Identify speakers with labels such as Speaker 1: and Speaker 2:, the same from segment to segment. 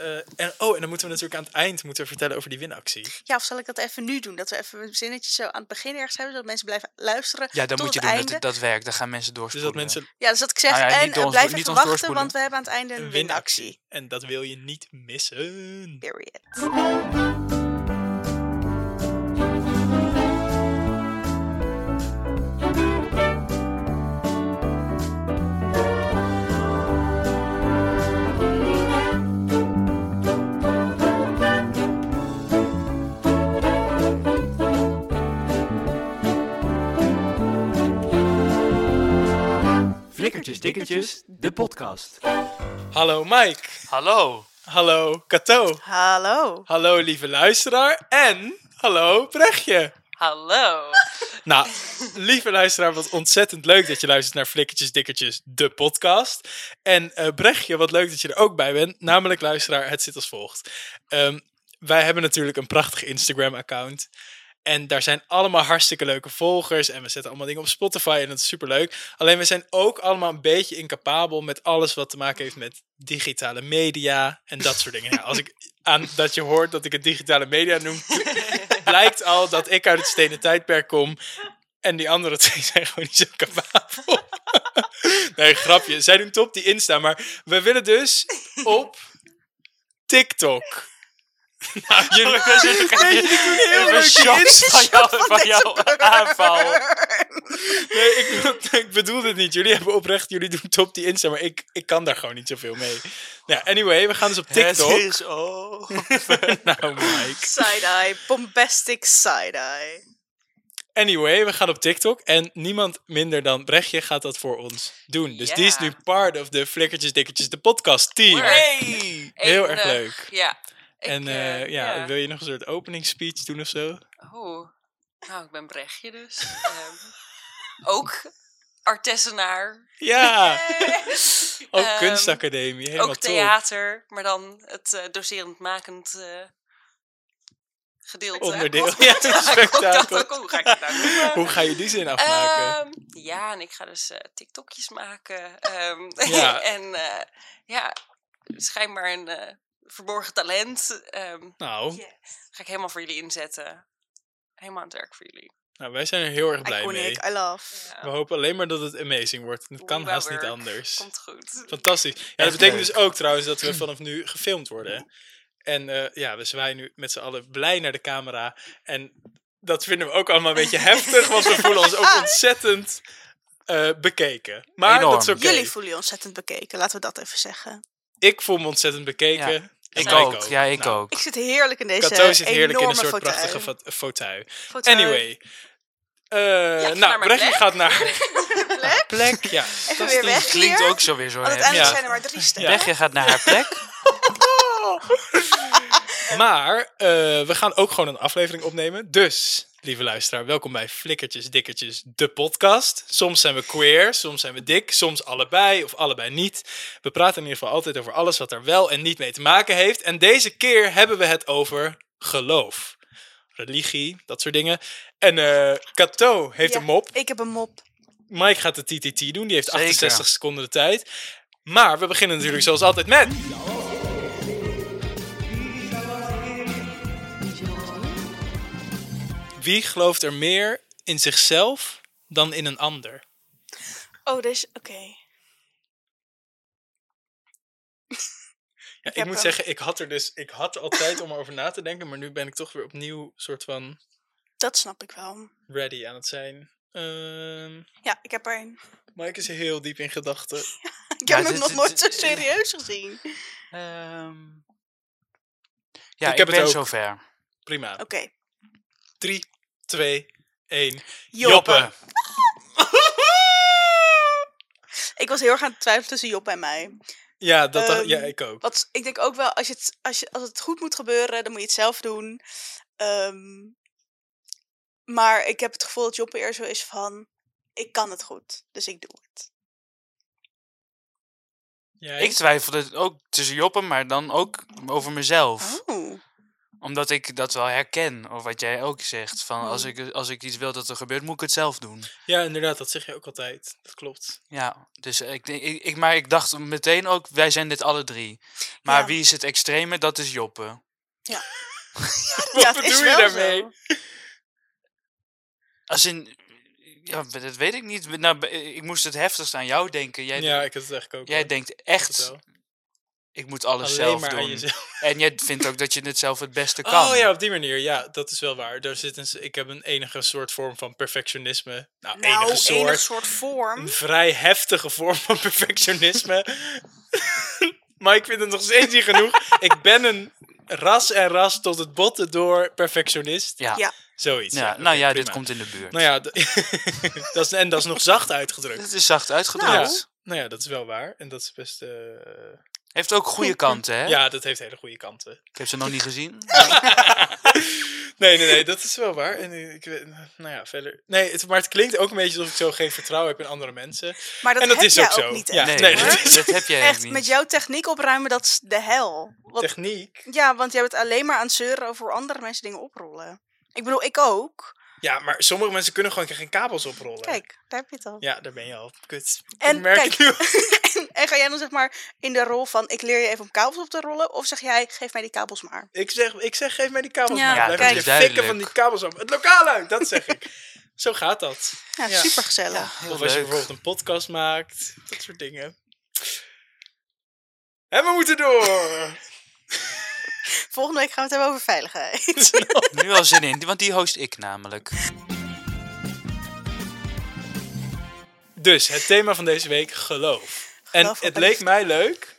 Speaker 1: eh, en, oh, en dan moeten we natuurlijk aan het eind moeten vertellen over die winactie.
Speaker 2: Ja, of zal ik dat even nu doen? Dat we even een zinnetje zo aan het begin ergens hebben, zodat mensen blijven luisteren
Speaker 3: Ja, dan
Speaker 2: tot
Speaker 3: moet je
Speaker 2: het
Speaker 3: doen.
Speaker 2: einde.
Speaker 3: Dat, dat werkt. Dan gaan mensen
Speaker 1: Dus
Speaker 3: doorspoelen.
Speaker 1: dat mensen
Speaker 2: Ja, dus dat ik zeg,
Speaker 3: Nou ja,
Speaker 2: en
Speaker 3: niet
Speaker 2: eh,
Speaker 3: ons-
Speaker 2: blijf
Speaker 3: niet
Speaker 2: even
Speaker 3: ons
Speaker 2: wachten,
Speaker 3: doorspoelen.
Speaker 2: want we hebben aan het einde een,
Speaker 1: een
Speaker 2: winactie.
Speaker 1: winactie. En dat wil je niet missen.
Speaker 2: Period.
Speaker 4: Flikkertjes Dikkertjes, de podcast.
Speaker 1: Hallo Mike.
Speaker 3: Hallo.
Speaker 1: Hallo Kato.
Speaker 2: Hallo.
Speaker 1: Hallo lieve luisteraar. En hallo Brechtje.
Speaker 5: Hallo.
Speaker 1: Nou, lieve luisteraar, wat ontzettend leuk dat je luistert naar Flikkertjes Dikkertjes, de podcast. En eh Brechtje, wat leuk dat je er ook bij bent. Namelijk, luisteraar, het zit als volgt. Ehm, wij hebben natuurlijk een prachtig Instagram-account. En daar zijn allemaal hartstikke leuke volgers. En we zetten allemaal dingen op Spotify en dat is superleuk. Alleen we zijn ook allemaal een beetje incapabel met alles wat te maken heeft met digitale media en dat soort dingen. Als ik aan dat je hoort dat ik het digitale media noem, blijkt al dat ik uit het stenen tijdperk kom. En die andere twee zijn gewoon niet zo capabel. nee, grapje. Zij doen top die Insta. Maar we willen dus op TikTok. Nou, jullie, doen heel
Speaker 3: Even
Speaker 1: leuk
Speaker 3: shocks van jou, van jouw aanval.
Speaker 1: Nee, ik, bedoel- ik bedoel het niet. Jullie hebben oprecht, jullie doen top die Insta, maar ik, ik kan daar gewoon niet zoveel mee. Nou, anyway, we gaan dus op TikTok.
Speaker 3: Het is oh.
Speaker 1: Nou, Mike.
Speaker 2: Side-eye. Bombastic side-eye.
Speaker 1: Anyway, we gaan op TikTok en niemand minder dan Brechtje gaat dat voor ons doen. Dus die is nu part of de Flikkertjes Dikkertjes, de podcast team.
Speaker 3: Hey.
Speaker 1: Heel erg leuk.
Speaker 5: Ja.
Speaker 1: En
Speaker 5: eh,
Speaker 1: eh, ja, wil je nog een soort opening speech doen of zo?
Speaker 5: Oh, nou, ik ben Brechtje dus. Ehm, ook artessenaar.
Speaker 1: Ja, ook
Speaker 5: Ehm,
Speaker 1: kunstacademie, helemaal
Speaker 5: ook
Speaker 1: top.
Speaker 5: theater, maar dan het eh, doserend makend gedeelte.
Speaker 1: Onderdeel. Ja, spektakel.
Speaker 5: Hoe ga ik nou?
Speaker 1: Hoe ga je die zin afmaken?
Speaker 5: Ehm, ja, en ik ga dus TikTokjes maken. ehm,
Speaker 1: Ja.
Speaker 5: en ja, schijnbaar een verborgen talent. ehm,
Speaker 1: nou,
Speaker 5: ga ik helemaal voor jullie inzetten. Helemaal aan het werk voor jullie.
Speaker 1: nou, wij zijn er heel erg blij mee.
Speaker 2: I love.
Speaker 5: Ja,
Speaker 1: We hopen alleen maar dat het amazing wordt. Het kan haast niet anders.
Speaker 5: Komt goed.
Speaker 1: Fantastisch. Ja, dat
Speaker 3: Echt
Speaker 1: betekent
Speaker 3: leuk.
Speaker 1: dus ook trouwens dat we vanaf nu gefilmd worden. En eh, ja, we zwaaien nu met z'n allen blij naar de camera. En dat vinden we ook allemaal een beetje heftig, want we voelen ons ook ontzettend eh, bekeken. Maar
Speaker 3: Enorm.
Speaker 1: dat is oké.
Speaker 2: Jullie voelen je ontzettend bekeken, laten we dat even zeggen.
Speaker 1: Ik voel me ontzettend bekeken.
Speaker 3: Ja. Ik
Speaker 1: Mike
Speaker 3: ook. Ja, ik
Speaker 1: Nou,
Speaker 3: ook.
Speaker 2: Ik zit heerlijk in deze
Speaker 1: Kato zit heerlijk in een
Speaker 2: enorme
Speaker 1: soort
Speaker 2: fauteuil.
Speaker 1: prachtige fa- fauteuil.
Speaker 2: Fauteuil.
Speaker 1: Anyway. Eh,
Speaker 5: naar
Speaker 1: nou, Brechtje gaat naar
Speaker 2: Plek?
Speaker 1: plek. Ja,
Speaker 2: Even weer weg
Speaker 3: Klinkt
Speaker 2: hier.
Speaker 3: ook zo weer zo
Speaker 2: Want uiteindelijk
Speaker 1: Ja.
Speaker 2: zijn er maar drie stemmen.
Speaker 3: Brechtje gaat naar haar plek.
Speaker 1: Maar eh, we gaan ook gewoon een aflevering opnemen. Dus, lieve luisteraar, welkom bij Flikkertjes Dikkertjes, de podcast. Soms zijn we queer, soms zijn we dik, soms allebei of allebei niet. We praten in ieder geval altijd over alles wat er wel en niet mee te maken heeft. En deze keer hebben we het over geloof, religie, dat soort dingen. En eh Cato heeft
Speaker 2: Ja,
Speaker 1: een mop.
Speaker 2: Ik heb een mop.
Speaker 1: Mike gaat de TTT doen, die heeft
Speaker 3: Zeker.
Speaker 1: 68 seconden de tijd. Maar we beginnen natuurlijk zoals altijd met... Wie gelooft er meer in zichzelf dan in een ander?
Speaker 2: Oh, dus, oké.
Speaker 1: Ja, ik moet
Speaker 2: hem.
Speaker 1: zeggen, ik had er dus ik had al tijd om erover na te denken, maar nu ben ik toch weer opnieuw soort van
Speaker 2: Dat snap ik wel.
Speaker 1: ready aan het zijn. Ehm,
Speaker 2: Ja, ik heb er een.
Speaker 1: Mike is heel diep in gedachten.
Speaker 2: Ik
Speaker 3: Ja,
Speaker 2: heb hem
Speaker 3: dit-
Speaker 2: nog
Speaker 3: dit-
Speaker 2: nooit zo serieus gezien.
Speaker 3: Ehm,
Speaker 1: Ik
Speaker 3: ja, ik,
Speaker 1: heb het
Speaker 3: ben
Speaker 1: ook.
Speaker 3: zover.
Speaker 1: Prima.
Speaker 2: Oké.
Speaker 1: 3, 2, 1.
Speaker 2: Joppe. Ik was heel erg aan het twijfelen tussen Job en mij.
Speaker 1: Ja, dat,
Speaker 2: Ehm,
Speaker 1: ja, ik ook.
Speaker 2: Want ik denk ook wel, als, je het, als, je, als het goed moet gebeuren, dan moet je het zelf doen. Ehm, maar ik heb het gevoel dat Joppe eer zo is van, ik kan het goed, dus ik doe het.
Speaker 1: Jij?
Speaker 3: Ik twijfelde ook tussen Joppen, maar dan ook over mezelf. Omdat ik dat wel herken, of wat jij ook zegt. Van als, ik, als ik iets wil dat er gebeurt, moet ik het zelf doen.
Speaker 1: Ja, inderdaad, dat zeg je ook altijd. Dat klopt.
Speaker 3: Ja, dus ik, denk- ik, ik, maar ik dacht meteen ook, wij zijn dit alle drie. Maar
Speaker 2: Ja.
Speaker 3: wie is het extreme? Dat is Joppe.
Speaker 2: Ja,
Speaker 1: Wat
Speaker 2: is
Speaker 1: bedoel je daarmee?
Speaker 2: zo.
Speaker 3: Als in, ja, dat weet ik niet. Nou, ik moest het heftigst aan jou denken. Jij,
Speaker 1: Ja, ik het eigenlijk ook.
Speaker 3: jij
Speaker 1: hoor.
Speaker 3: denkt echt. Ik moet alles
Speaker 1: Alleen
Speaker 3: zelf
Speaker 1: maar aan
Speaker 3: doen.
Speaker 1: jezelf.
Speaker 3: En jij vindt ook dat je het zelf het beste kan.
Speaker 1: Oh ja, op die manier. Ja, dat is wel waar. Daar zit een, ik heb een enige soort vorm van perfectionisme. Nou,
Speaker 2: Nou,
Speaker 1: enige soort.
Speaker 2: enig soort vorm.
Speaker 1: Een vrij heftige vorm van perfectionisme. maar ik vind het nog steeds niet genoeg. Ik ben een ras en ras tot het botten door perfectionist.
Speaker 3: Ja,
Speaker 2: Ja.
Speaker 1: Zoiets.
Speaker 3: Ja, nou ja, dit komt in de buurt.
Speaker 1: Nou ja, dat is, en dat is nog zacht uitgedrukt.
Speaker 3: Het is zacht uitgedrukt.
Speaker 2: Nou.
Speaker 1: Nou ja, dat is wel waar. En dat is best... eh,
Speaker 3: Heeft ook goede kanten, hè?
Speaker 1: Ja, dat heeft hele goede kanten.
Speaker 3: Ik heb ze nog niet gezien.
Speaker 1: Nee, nee, nee, dat is wel waar. En ik, nou ja, verder... Nee, het, maar het klinkt ook een beetje alsof ik zo geen vertrouwen heb in andere mensen.
Speaker 2: Maar dat,
Speaker 1: En dat
Speaker 2: heb
Speaker 1: is
Speaker 2: jij
Speaker 1: ook zo.
Speaker 2: niet
Speaker 1: Ja.
Speaker 3: Nee,
Speaker 1: dat is-
Speaker 3: dat heb jij
Speaker 2: Echt,
Speaker 3: niet.
Speaker 2: met jouw techniek opruimen, dat is de hel. Want,
Speaker 1: Techniek.
Speaker 2: ja, want jij bent alleen maar aan het zeuren over andere mensen dingen oprollen. Ik bedoel, ik ook.
Speaker 1: Ja, maar sommige mensen kunnen gewoon geen kabels oprollen.
Speaker 2: Kijk, daar heb je het al.
Speaker 1: Ja, daar ben je al. Kut.
Speaker 2: En
Speaker 1: ik merk
Speaker 2: kijk,
Speaker 1: nu.
Speaker 2: en, en ga jij dan zeg maar in de rol van ik leer je even om kabels op te rollen? Of zeg jij, geef mij die kabels maar?
Speaker 1: Ik zeg, ik zeg, geef mij die kabels
Speaker 2: Ja,
Speaker 1: maar.
Speaker 3: Ja,
Speaker 1: Blijf je
Speaker 3: duidelijk.
Speaker 1: fikken van die kabels op. Het lokaal uit, dat zeg ik. Zo gaat dat.
Speaker 2: Ja,
Speaker 1: Ja.
Speaker 2: super gezellig.
Speaker 3: Ja,
Speaker 1: of als je
Speaker 3: leuk.
Speaker 1: bijvoorbeeld een podcast maakt. Dat soort dingen. En we moeten door.
Speaker 2: Volgende week gaan we het hebben over veiligheid.
Speaker 3: Nu al zin in, want die host ik namelijk.
Speaker 1: Dus, het thema van deze week, geloof. En
Speaker 2: Geloof, hoop
Speaker 1: het
Speaker 2: en
Speaker 1: leek
Speaker 2: liefde.
Speaker 1: mij leuk.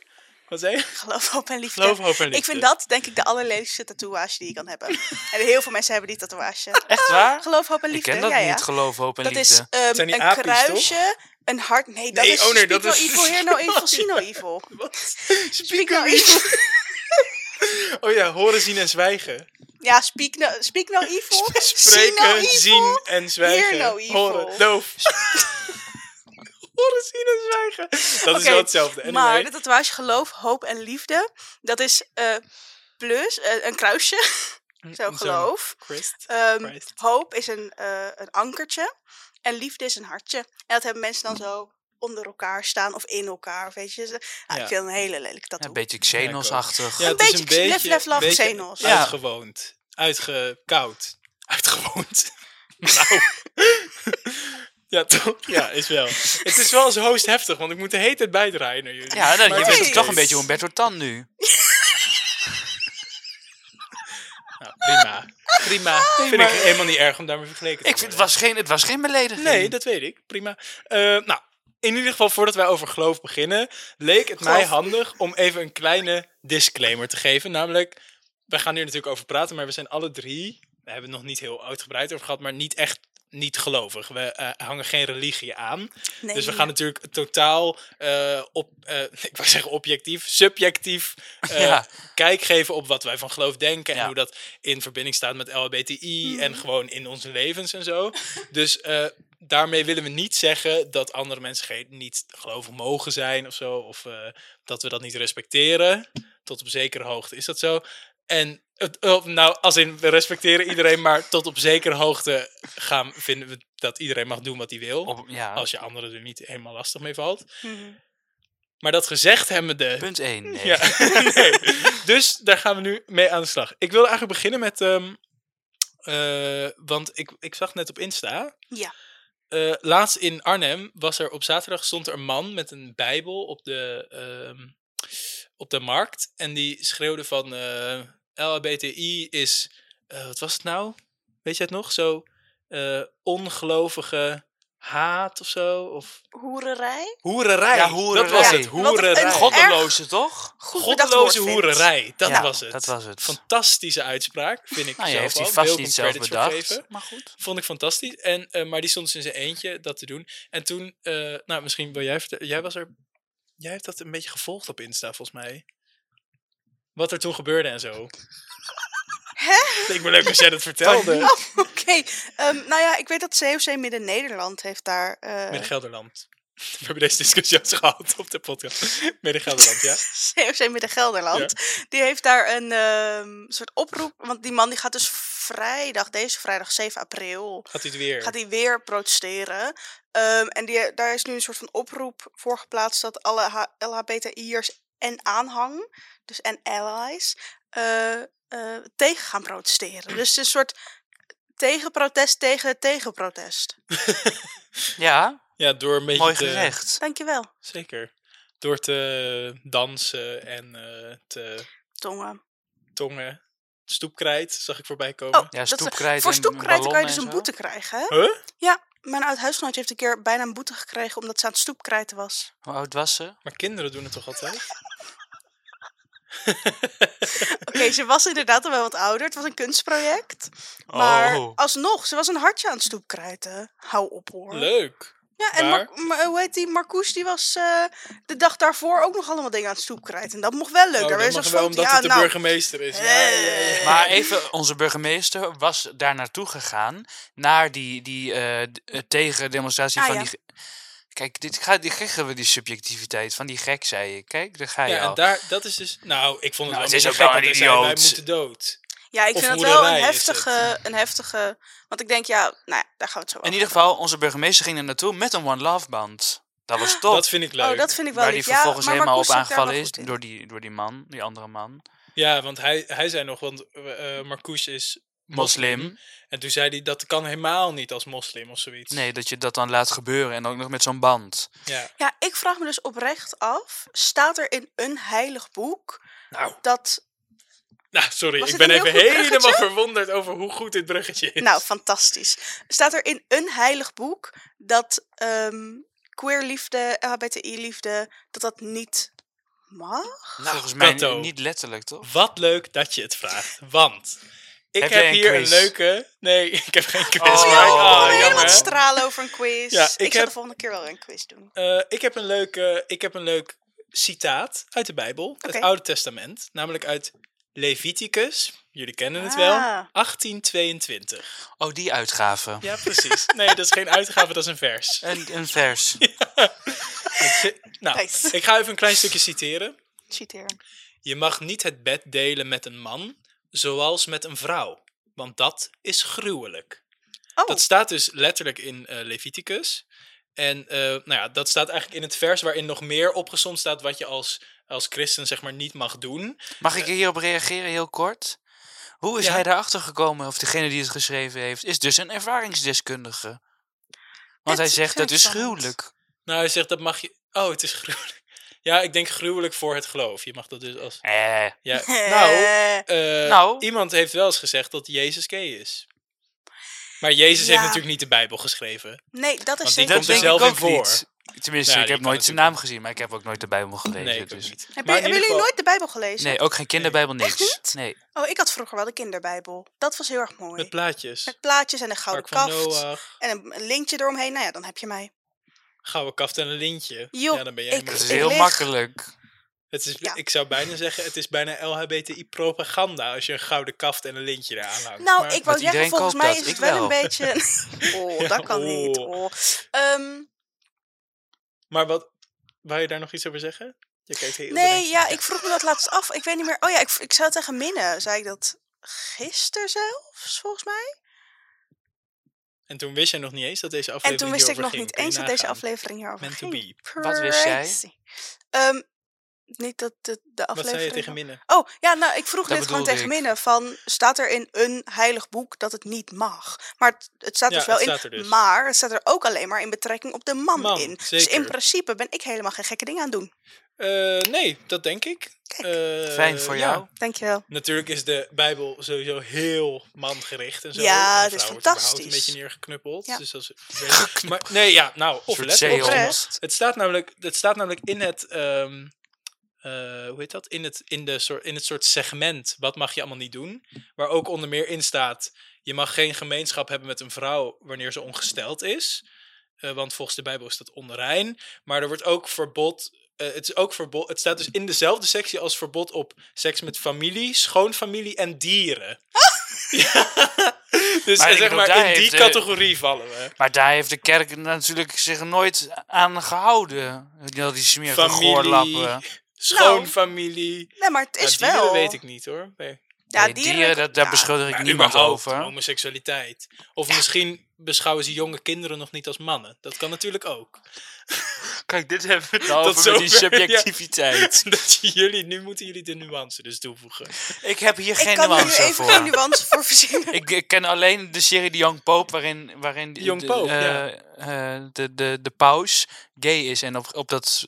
Speaker 1: Wat zei je?
Speaker 2: Geloof, hoop en liefde.
Speaker 1: Geloof, hoop en liefde.
Speaker 2: Ik vind dat denk ik de allerlelijkste tatoeage die je kan hebben. En heel veel mensen hebben die tatoeage.
Speaker 3: Echt waar?
Speaker 2: Geloof, hoop en
Speaker 3: Ik
Speaker 2: liefde.
Speaker 3: ken dat
Speaker 2: ja, ja.
Speaker 3: niet, geloof, hoop en
Speaker 2: Dat
Speaker 3: liefde.
Speaker 2: is ehm,
Speaker 1: zijn die
Speaker 2: een
Speaker 1: apies,
Speaker 2: kruisje, een hart. Nee, dat
Speaker 1: Nee,
Speaker 2: is
Speaker 1: oh nee,
Speaker 2: Speak
Speaker 1: dat
Speaker 2: No
Speaker 1: is-
Speaker 2: Evil, Hear No Evil, See No Evil.
Speaker 1: Wat?
Speaker 2: Speak No Evil.
Speaker 1: Oh ja, horen, zien en zwijgen.
Speaker 2: Ja, Speak No, speak no Evil, No
Speaker 1: Spreken,
Speaker 2: Evil.
Speaker 1: zien en zwijgen.
Speaker 2: Hear no evil.
Speaker 1: Horen, doof. horen, zien en zwijgen. Dat is wel hetzelfde. Anyway.
Speaker 2: Maar de tatoeage geloof, hoop en liefde, dat is eh, plus eh, een kruisje. Zo
Speaker 1: Zo'n
Speaker 2: geloof.
Speaker 1: Christ.
Speaker 2: Ehm,
Speaker 1: Christ.
Speaker 2: hoop is een, eh, een ankertje. En liefde is een hartje. En dat hebben mensen dan zo onder elkaar staan of in elkaar. Weet je. Ah,
Speaker 1: Ja.
Speaker 2: Ik vind het een hele lelijke
Speaker 3: Ja,
Speaker 2: tattoo.
Speaker 3: een beetje Xenos-achtig.
Speaker 1: Ja,
Speaker 2: Een
Speaker 1: het is
Speaker 2: beetje Laugh, Love,
Speaker 1: beetje
Speaker 2: Xenos.
Speaker 3: Ja.
Speaker 1: Uitgewoond. Uitgekoud. Uitgewoond. nou. ja, toch? Ja, is wel. Het is wel als host heftig, want ik moet de hele tijd bijdraaien naar jullie.
Speaker 3: Ja, dan,
Speaker 1: Maar
Speaker 3: je
Speaker 1: het
Speaker 3: bent toch een beetje Humberto Tan nu.
Speaker 1: Nou, prima. Prima. Vind ik helemaal niet erg om daarmee vergeleken te
Speaker 3: Ik vind, het, was geen, het was geen belediging.
Speaker 1: Nee, dat weet ik. Prima. Eh, nou, in ieder geval, voordat wij over geloof beginnen, leek het mij handig om even een kleine disclaimer te geven. Namelijk, wij gaan hier natuurlijk over praten, maar we zijn alle drie, we hebben het nog niet heel uitgebreid over gehad, maar niet echt niet gelovig. We eh, hangen geen religie aan.
Speaker 2: Nee.
Speaker 1: Dus we gaan natuurlijk totaal eh, op, eh, ik wou zeggen objectief, subjectief
Speaker 3: Ja.
Speaker 1: kijk geven op wat wij van geloof denken. En hoe dat in verbinding staat met LHBTI
Speaker 2: Mhm.
Speaker 1: en gewoon in onze levens en zo. Dus daarmee willen we niet zeggen dat andere mensen geen, niet gelovig mogen zijn of zo. Of eh, dat we dat niet respecteren. Tot op zekere hoogte is dat zo. En het, oh, nou, als in we respecteren iedereen, maar tot op zekere hoogte gaan, vinden we dat iedereen mag doen wat hij wil.
Speaker 3: Op, ja,
Speaker 1: Als je anderen er niet helemaal lastig mee valt.
Speaker 2: Mhm.
Speaker 1: Maar dat gezegd hebben de.
Speaker 3: punt 1. Nee.
Speaker 1: Ja, nee. Dus daar gaan we nu mee aan de slag. Ik wilde eigenlijk beginnen met. ehm, eh, want ik, ik zag net op Insta.
Speaker 2: Ja.
Speaker 1: Eh, laatst in Arnhem was er op zaterdag stond er een man met een Bijbel op de, ehm, op de markt. En die schreeuwde van eh LHBTI is. eh, wat was het nou? Weet je het nog? Zo ongelovige haat of zo? Of
Speaker 2: Hoererij?
Speaker 1: hoererij.
Speaker 3: Ja,
Speaker 1: Dat
Speaker 3: hoererij.
Speaker 1: was het.
Speaker 2: Een
Speaker 1: Hoererij.
Speaker 3: Goddeloze, toch?
Speaker 2: Goed
Speaker 1: Goddeloze
Speaker 2: vind.
Speaker 1: hoererij, dat
Speaker 3: Ja,
Speaker 1: was het.
Speaker 3: dat was het.
Speaker 1: Fantastische uitspraak, vind ik
Speaker 3: Nou, je
Speaker 1: zelf
Speaker 3: heeft hij
Speaker 1: al.
Speaker 3: vast niet zelf bedacht. Maar goed.
Speaker 1: Vond ik fantastisch. En, eh, maar die stond dus in zijn eentje dat te doen. En toen, eh, nou misschien wil jij vertellen, jij was er, jij hebt dat een beetje gevolgd op Insta volgens mij. Wat er toen gebeurde en zo.
Speaker 2: Hè?
Speaker 1: Leek me leuk als jij dat vertelde.
Speaker 2: Oké, ehm, nou ja, ik weet dat COC Midden-Nederland heeft daar... eh,
Speaker 1: Met Gelderland. We hebben deze discussie al gehad op de podcast. Midden Gelderland, ja?
Speaker 2: COC Midden-Gelderland. Die heeft daar een ehm, soort oproep. Want die man die gaat dus vrijdag, deze vrijdag 7 april,
Speaker 1: Gaat hij het weer?
Speaker 2: gaat hij weer protesteren. Ehm, en die, daar is nu een soort van oproep voor geplaatst dat alle LHBTI'ers en aanhang, dus en allies, eh, eh, tegen gaan protesteren. Dus een soort tegenprotest tegen het tegenprotest.
Speaker 3: Ja,
Speaker 1: Ja, door een beetje
Speaker 3: mooi
Speaker 1: te...
Speaker 3: gezegd.
Speaker 2: Dankjewel,
Speaker 1: Zeker. Door te dansen en eh, te
Speaker 2: tongen.
Speaker 1: tongen. Stoepkrijt zag ik voorbij komen.
Speaker 2: Oh,
Speaker 3: Ja, stoepkrijt
Speaker 2: Voor stoepkrijt kan je dus
Speaker 3: en
Speaker 2: een
Speaker 3: zo.
Speaker 2: boete krijgen, hè?
Speaker 1: Huh?
Speaker 2: Ja, mijn oud-huisgenootje heeft een keer bijna een boete gekregen omdat ze aan het stoepkrijten was.
Speaker 3: Hoe oud was ze?
Speaker 1: Maar kinderen doen het toch altijd?
Speaker 2: Oké, ze was inderdaad al wel wat ouder. Het was een kunstproject. Maar
Speaker 3: Oh.
Speaker 2: alsnog, ze was een hartje aan het stoepkrijten. Hou op hoor.
Speaker 1: Leuk.
Speaker 2: Ja, en? Mar- maar hoe heet die? Marcoes, die was eh, de dag daarvoor ook nog allemaal dingen aan het stoepkrijten. En dat mocht wel leuk.
Speaker 1: Oh, dat mag
Speaker 2: zo'n
Speaker 1: wel omdat
Speaker 2: ja,
Speaker 1: het de
Speaker 2: nou,
Speaker 1: burgemeester is. Ja, ja, ja, ja.
Speaker 2: eh,
Speaker 3: Maar even, onze burgemeester was daar naartoe gegaan. Naar die, die eh, d- eh, tegendemonstratie
Speaker 2: Ah,
Speaker 3: van
Speaker 2: ja.
Speaker 3: die... Kijk, dit gaat, dit krijgen we die subjectiviteit van die gek, zei je. Kijk, daar ga je
Speaker 1: Ja, en daar, dat is dus... Nou, ik vond het
Speaker 3: Nou,
Speaker 1: wel
Speaker 3: het is
Speaker 1: een
Speaker 3: ook wel een
Speaker 1: wij
Speaker 3: idioot.
Speaker 1: moeten dood.
Speaker 2: Ja, ik
Speaker 1: Of
Speaker 2: vind het wel een heftige, een heftige... Want ik denk, ja, nou ja, daar gaan we het zo
Speaker 3: In
Speaker 2: over
Speaker 3: ieder geval, onze burgemeester ging er naartoe met een One Love band. Dat was top.
Speaker 1: Dat vind ik leuk.
Speaker 2: Oh, dat vind ik wel
Speaker 3: waar die.
Speaker 2: Ja,
Speaker 3: vervolgens
Speaker 2: maar
Speaker 3: helemaal op aangevallen is door die, door die man, die andere man.
Speaker 1: Ja, want hij, hij zei nog, want Marcouch is moslim. En toen zei hij, dat kan helemaal niet als moslim of zoiets.
Speaker 3: Nee, dat je dat dan laat gebeuren en ook nog met zo'n band.
Speaker 1: Ja.
Speaker 2: Ja, ik vraag me dus oprecht af, staat er in een heilig boek
Speaker 1: Nou,
Speaker 2: dat...
Speaker 1: nou, sorry. Ik ben even helemaal verwonderd over hoe goed dit bruggetje is.
Speaker 2: Nou, fantastisch. Staat er in een heilig boek dat ehm queerliefde, LHBTI-liefde, dat dat niet mag?
Speaker 1: Nou,
Speaker 3: Volgens mij
Speaker 1: Kato.
Speaker 3: niet letterlijk, toch?
Speaker 1: Wat leuk dat je het vraagt. Want ik
Speaker 3: Heb
Speaker 1: heb,
Speaker 3: jij een
Speaker 1: hier
Speaker 3: quiz?
Speaker 1: een leuke... Nee, ik heb geen quiz.
Speaker 3: Oh,
Speaker 1: maar-
Speaker 3: ja,
Speaker 1: oh,
Speaker 3: ik
Speaker 2: Oh, helemaal
Speaker 1: jammer.
Speaker 2: te stralen over een quiz.
Speaker 1: Ja,
Speaker 2: ik
Speaker 1: ik
Speaker 2: zal
Speaker 1: heb-
Speaker 2: de volgende keer wel een quiz doen.
Speaker 1: Eh, ik, heb een leuke, ik heb een leuk citaat uit de Bijbel, het. Oude Testament, namelijk uit Leviticus. Jullie kennen het
Speaker 2: Ah.
Speaker 1: wel. 1822.
Speaker 3: Oh, die uitgave.
Speaker 1: Ja, precies. Nee, dat is geen uitgave, dat is een vers.
Speaker 3: Een, een vers.
Speaker 1: Nou,
Speaker 2: Nice.
Speaker 1: ik ga even een klein stukje citeren.
Speaker 2: Citeer.
Speaker 1: Je mag niet het bed delen met een man, zoals met een vrouw, want dat is gruwelijk.
Speaker 2: Oh,
Speaker 1: Dat staat dus letterlijk in eh, Leviticus. En eh, nou ja, dat staat eigenlijk in het vers waarin nog meer opgezond staat wat je als, als christen zeg maar niet mag doen.
Speaker 3: Mag ik hierop reageren heel kort? Hoe is
Speaker 1: Ja.
Speaker 3: hij daarachter gekomen, of degene die het geschreven heeft, is dus een ervaringsdeskundige. Want hij zegt dat is gruwelijk.
Speaker 1: Nou, hij zegt dat mag je. Oh, het is gruwelijk. Ja, ik denk gruwelijk voor het geloof. Je mag dat dus als.
Speaker 3: Eh,
Speaker 1: Ja, nou,
Speaker 2: Eh,
Speaker 3: Nou.
Speaker 1: iemand heeft wel eens gezegd dat Jezus gay is. Maar Jezus heeft natuurlijk niet de Bijbel geschreven.
Speaker 2: nee, dat is
Speaker 1: Want die
Speaker 2: zeker
Speaker 1: komt er zelf in voor.
Speaker 3: niet. Tenminste,
Speaker 1: Ja,
Speaker 3: ik heb nooit zijn naam gezien, maar ik heb ook nooit de Bijbel gelezen.
Speaker 1: Nee,
Speaker 3: dus.
Speaker 1: niet.
Speaker 2: Heb
Speaker 1: Maar
Speaker 2: je,
Speaker 1: in
Speaker 2: hebben jullie
Speaker 1: geval-
Speaker 2: nooit de Bijbel gelezen?
Speaker 3: Nee, ook geen kinderbijbel,
Speaker 2: Echt
Speaker 3: niks.
Speaker 2: niet?
Speaker 3: Nee.
Speaker 2: Oh, ik had vroeger wel de kinderbijbel. Dat was heel erg mooi.
Speaker 1: Met plaatjes.
Speaker 2: Met plaatjes en een gouden
Speaker 1: van
Speaker 2: kaft. En een, een lintje eromheen. Nou ja, dan heb je mij.
Speaker 1: Gouden kaft en een lintje.
Speaker 2: Joh,
Speaker 1: ja, dan ben je
Speaker 2: ik-
Speaker 1: helemaal
Speaker 3: Dat is heel
Speaker 2: lig-
Speaker 3: makkelijk.
Speaker 1: Het is,
Speaker 2: Ja.
Speaker 1: Ik zou bijna zeggen, het is bijna LHBTI-propaganda als je een gouden kaft en een lintje eraan hangt.
Speaker 2: Nou,
Speaker 1: Maar-
Speaker 2: ik wou zeggen, volgens mij
Speaker 3: dat.
Speaker 2: is het wel,
Speaker 3: wel.
Speaker 2: een beetje... oh, dat kan niet.
Speaker 1: Oh.
Speaker 2: Oh. Ehm,
Speaker 1: Maar wat, wou je daar nog iets over zeggen? Je kijkt heel
Speaker 2: nee,
Speaker 1: bedenkt.
Speaker 2: ja, ik vroeg me dat laatst af. Ik weet niet meer. Oh ja, ik, ik zou tegen Minne. Zei ik dat gisteren zelfs, volgens mij?
Speaker 1: En toen wist jij nog niet eens dat deze
Speaker 2: En
Speaker 1: aflevering
Speaker 2: toen wist ik nog
Speaker 1: ging.
Speaker 2: niet eens dat deze aflevering hierover
Speaker 1: Meant to
Speaker 2: ging.
Speaker 1: be.
Speaker 3: Wat wist jij?
Speaker 2: Ehm, niet dat de, de
Speaker 1: Wat
Speaker 2: aflevering...
Speaker 1: zei je tegen Minne?
Speaker 2: Oh, ja, nou, ik vroeg
Speaker 3: Dat
Speaker 2: dit gewoon tegen
Speaker 3: ik.
Speaker 2: Minne van... Staat er in een heilig boek dat het niet mag? Maar het, het staat
Speaker 1: Ja,
Speaker 2: dus wel in...
Speaker 1: dus.
Speaker 2: Maar het staat er ook alleen maar in betrekking op de man,
Speaker 1: Man,
Speaker 2: in. Dus in principe ben ik helemaal geen gekke dingen aan het doen.
Speaker 1: Eh, nee, dat denk ik.
Speaker 2: Kijk.
Speaker 1: Eh,
Speaker 3: Fijn voor
Speaker 1: ja.
Speaker 3: jou.
Speaker 2: Dankjewel.
Speaker 1: Natuurlijk is de Bijbel sowieso heel mangericht en zo.
Speaker 2: Ja,
Speaker 1: de
Speaker 2: is fantastisch.
Speaker 1: een beetje neergeknuppeld.
Speaker 2: Ja.
Speaker 1: Dus dat is, maar nee, ja, nou, of
Speaker 3: zeehond.
Speaker 2: Oprecht.
Speaker 1: Het staat namelijk, het staat namelijk in het, ehm, eh, hoe heet dat? In het, in, de soort, in het soort segment, wat mag je allemaal niet doen? Waar ook onder meer in staat, je mag geen gemeenschap hebben met een vrouw wanneer ze ongesteld is. Eh, want volgens de Bijbel is dat onrein. Maar er wordt ook verbod, eh, het is ook verbod, het staat dus in dezelfde sectie als verbod op seks met familie, schoonfamilie en dieren. Ja. Dus
Speaker 3: Maar
Speaker 1: zeg maar, in die
Speaker 3: de-
Speaker 1: categorie vallen we.
Speaker 3: Maar daar heeft de kerk natuurlijk zich nooit aan gehouden. Al die smerige
Speaker 1: Familie,
Speaker 3: goorlappen.
Speaker 1: schoonfamilie.
Speaker 2: Nee, maar het
Speaker 1: Nou,
Speaker 2: is
Speaker 1: dieren
Speaker 2: wel.
Speaker 1: weet ik niet hoor. Nee.
Speaker 2: Ja,
Speaker 3: Nee,
Speaker 2: dieren,
Speaker 3: dieren, dat, daar
Speaker 2: ja.
Speaker 3: beschuldig ik
Speaker 1: Maar
Speaker 3: niemand over.
Speaker 1: homoseksualiteit. Of misschien beschouwen ze jonge kinderen nog niet als mannen. Dat kan natuurlijk ook.
Speaker 3: Kijk, dit hebben we het nou over met die
Speaker 1: ja.
Speaker 3: subjectiviteit.
Speaker 1: Dat jullie, nu moeten jullie de nuance dus toevoegen.
Speaker 3: Ik heb hier
Speaker 2: Ik
Speaker 3: geen
Speaker 2: kan er nu
Speaker 3: nuance
Speaker 2: even
Speaker 3: voor.
Speaker 2: geen nuance voor verzinnen.
Speaker 3: Ik, ik ken alleen de serie The Young Pope, waarin, waarin de-
Speaker 1: Young
Speaker 3: de,
Speaker 1: Pope,
Speaker 3: eh,
Speaker 1: ja.
Speaker 3: Eh, de, de, de paus gay is en op, op dat,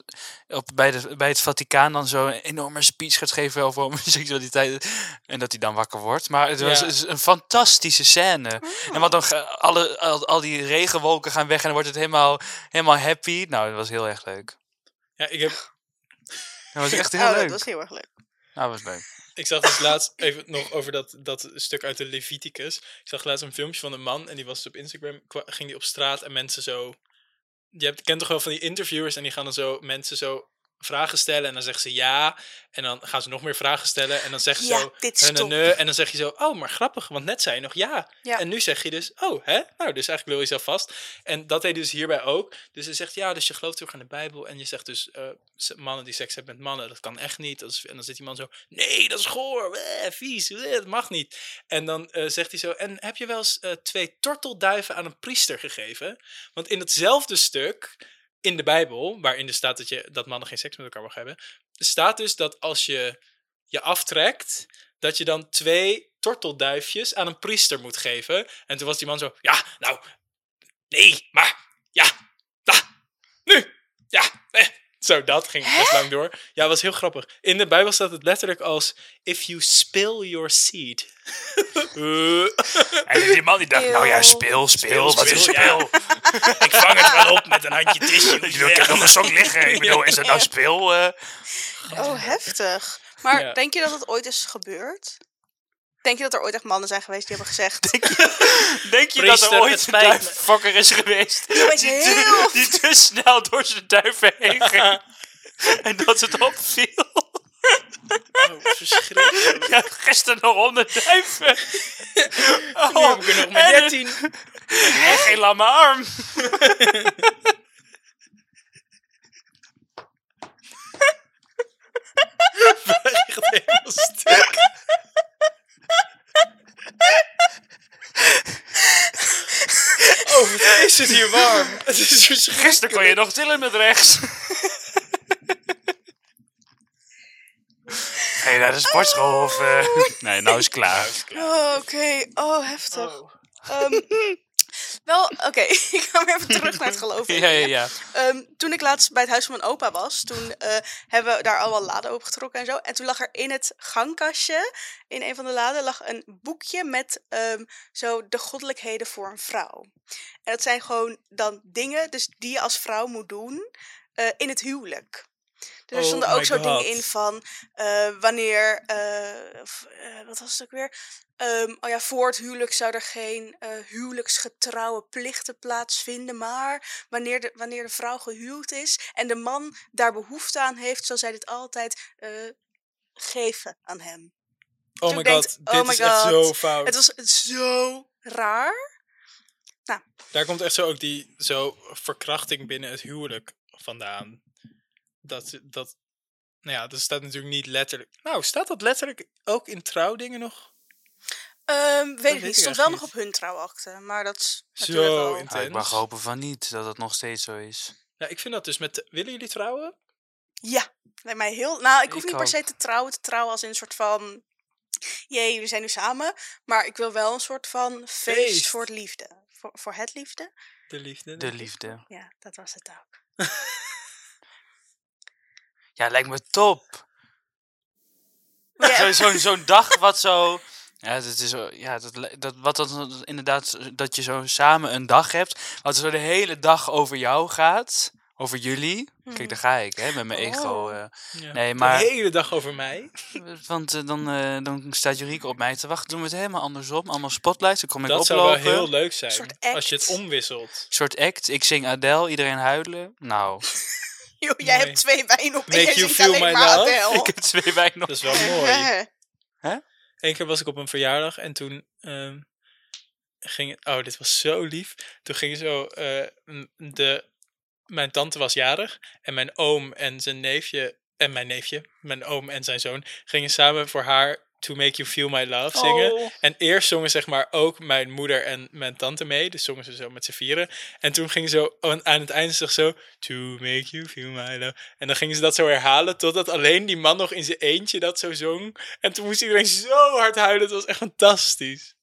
Speaker 3: op, bij, de, bij het Vaticaan dan zo'n enorme speech gaat geven over homoseksualiteit en dat hij dan wakker wordt. Maar het was
Speaker 1: Ja.
Speaker 3: is een fantastische scène. En wat dan ga- alle, al, al die regenwolken gaan weg en dan wordt het helemaal, helemaal happy. Nou, dat was heel erg leuk.
Speaker 1: Ja, ik, heb,
Speaker 3: Dat was echt heel
Speaker 2: Oh,
Speaker 3: leuk.
Speaker 2: dat was heel erg leuk.
Speaker 3: Nou, dat was leuk.
Speaker 1: Ik zag dus laatst even nog over dat, dat stuk uit de Leviticus. Ik zag laatst een filmpje van een man en die was op Instagram. Ging die op straat en mensen zo. Je hebt, kent toch wel van die interviewers en die gaan dan zo mensen zo vragen stellen en dan zeggen ze ja. En dan gaan ze nog meer vragen stellen en dan zeggen ze
Speaker 2: Ja,
Speaker 1: zo.
Speaker 2: dit
Speaker 1: "Huh,
Speaker 2: stop.
Speaker 1: ne, ne." En dan zeg je zo, oh, maar grappig, want net zei je nog ja.
Speaker 2: Ja.
Speaker 1: En nu zeg je dus, oh, hè? Nou, dus eigenlijk wil je zelf vast. En dat deed dus hierbij ook. Dus hij zegt, ja, dus je gelooft terug aan de Bijbel. En je zegt dus, eh, mannen die seks hebben met mannen, dat kan echt niet. Dat is, en dan zit die man zo, nee, dat is goor, eh, vies, eh, dat mag niet. En dan eh, zegt hij zo, en heb je wel eens eh, twee tortelduiven aan een priester gegeven? Want in hetzelfde stuk in de Bijbel, waarin er staat dat, je, dat mannen geen seks met elkaar mag hebben, staat dus dat als je je aftrekt, dat je dan twee tortelduifjes aan een priester moet geven. En toen was die man zo, ja, nou, nee, maar, ja, nou, nu, ja, eh. Zo, dat ging best lang door. Ja, was heel grappig. In de Bijbel staat het letterlijk als, if you spill your seed.
Speaker 3: En die man die dacht, nou ja, speel, speel,
Speaker 1: Speel,
Speaker 3: wat is
Speaker 1: speel, ja. ik vang het wel op met een handje tissue.
Speaker 3: Ik heb nog een sok liggen. Ik bedoel, is dat nou speel? eh?
Speaker 2: Oh, heftig. Maar
Speaker 1: Ja.
Speaker 2: denk je dat het ooit is gebeurd? Denk je dat er ooit echt mannen zijn geweest die hebben gezegd...
Speaker 3: Denk je dat
Speaker 1: Priester,
Speaker 3: er ooit een duiffokker is geweest die
Speaker 2: heel-
Speaker 3: die te snel door zijn duiven heen ging en dat het opviel?
Speaker 1: Oh, verschrikkelijk.
Speaker 3: Ja, gisteren nog honderd duiven.
Speaker 1: Nu heb ik er nog maar
Speaker 3: en-
Speaker 1: 13.
Speaker 3: En geen lamme arm.
Speaker 1: Echt helemaal stuk. Oh, wat is het hier warm. Het is.
Speaker 3: Gisteren kon je nog tillen met rechts. Ga je naar de sportschool of... eh? Nee, nou is het klaar.
Speaker 2: Oh, oké. Oh, heftig. Ehm, wel, oké. ik ga weer even terug naar het geloof.
Speaker 3: Ja, ja, ja.
Speaker 2: Ehm, toen ik laatst bij het huis van mijn opa was, toen eh, hebben we daar allemaal laden opengetrokken en zo. En toen lag er in het gangkastje, in een van de laden, lag een boekje met ehm, zo de goddelijkheden voor een vrouw. En dat zijn gewoon dan dingen dus die je als vrouw moet doen eh, in het huwelijk. Dus er
Speaker 1: Oh
Speaker 2: stonden ook
Speaker 1: my
Speaker 2: zo dingen in van eh, wanneer, eh, of, eh, wat was het ook weer? Ehm, oh ja, voor het huwelijk zou er geen huwelijksgetrouwe plichten plaatsvinden. Maar wanneer de, wanneer de vrouw gehuwd is en de man daar behoefte aan heeft, zal zij dit altijd geven aan hem.
Speaker 1: Oh
Speaker 2: Toen
Speaker 1: my god,
Speaker 2: oh
Speaker 1: dit
Speaker 2: my
Speaker 1: is echt zo fout.
Speaker 2: Het was zo raar.
Speaker 1: Daar komt echt zo ook die zo verkrachting binnen het huwelijk vandaan. Dat, dat, nou ja, dat staat natuurlijk niet letterlijk. Nou, staat dat letterlijk ook in trouwdingen nog?
Speaker 2: Ehm, weet ik niet. stond wel
Speaker 1: niet.
Speaker 2: nog op hun trouwakte. Maar dat is
Speaker 1: Zo
Speaker 2: natuurlijk wel...
Speaker 1: intens.
Speaker 3: Ja, ik mag hopen van niet, dat het nog steeds zo is.
Speaker 1: Ja, ik vind dat dus met. Willen jullie trouwen?
Speaker 2: Ja, lijkt mij heel... Nou, ik hoef
Speaker 3: Ik
Speaker 2: niet per se te trouwen. Te trouwen als in een soort van... Jee, we zijn nu samen. Maar ik wil wel een soort van feest,
Speaker 1: Feest.
Speaker 2: voor het liefde. Voor, voor het liefde.
Speaker 1: De liefde.
Speaker 3: De liefde.
Speaker 2: Ja, dat was het ook.
Speaker 3: Ja, lijkt me top.
Speaker 2: Ja,
Speaker 3: Zo- Zo'n zo'n dag wat zo... Ja, dat is zo, ja dat, dat, wat dat inderdaad, dat je zo samen een dag hebt, wat zo de hele dag over jou gaat, over jullie. Kijk, daar ga ik, hè, met mijn ego.
Speaker 2: Oh.
Speaker 3: eh.
Speaker 1: Ja.
Speaker 3: Nee, maar-
Speaker 1: De hele dag over mij.
Speaker 3: want eh, dan, eh, dan staat Jurieke op mij te wachten. Doen we het helemaal andersom. Allemaal spotlights, dan kom ik
Speaker 1: Dat zou wel
Speaker 3: oplopen.
Speaker 1: heel leuk zijn.
Speaker 2: soort
Speaker 1: Als je het omwisselt.
Speaker 3: soort act. Ik zing Adele, iedereen huilen. Nou,
Speaker 2: joh, jij hebt twee wijn op
Speaker 1: Make you feel my love.
Speaker 3: Ik heb twee wijn nog.
Speaker 1: Dat is wel mooi. Eén keer was ik op een verjaardag en toen. ehm, ging, oh, dit was zo lief. Toen gingen zo, eh, de, mijn tante was jarig en mijn oom en zijn neefje, en mijn neefje, mijn oom en zijn zoon, gingen samen voor haar To Make You Feel My Love zingen.
Speaker 3: Oh.
Speaker 1: En eerst zongen zeg maar ook mijn moeder en mijn tante mee. Dus zongen ze zo met z'n vieren. En toen gingen ze zo aan het einde zo... To make you feel my love. En dan gingen ze dat zo herhalen totdat alleen die man nog in zijn eentje dat zo zong. En toen moest iedereen zo hard huilen. Het was echt fantastisch.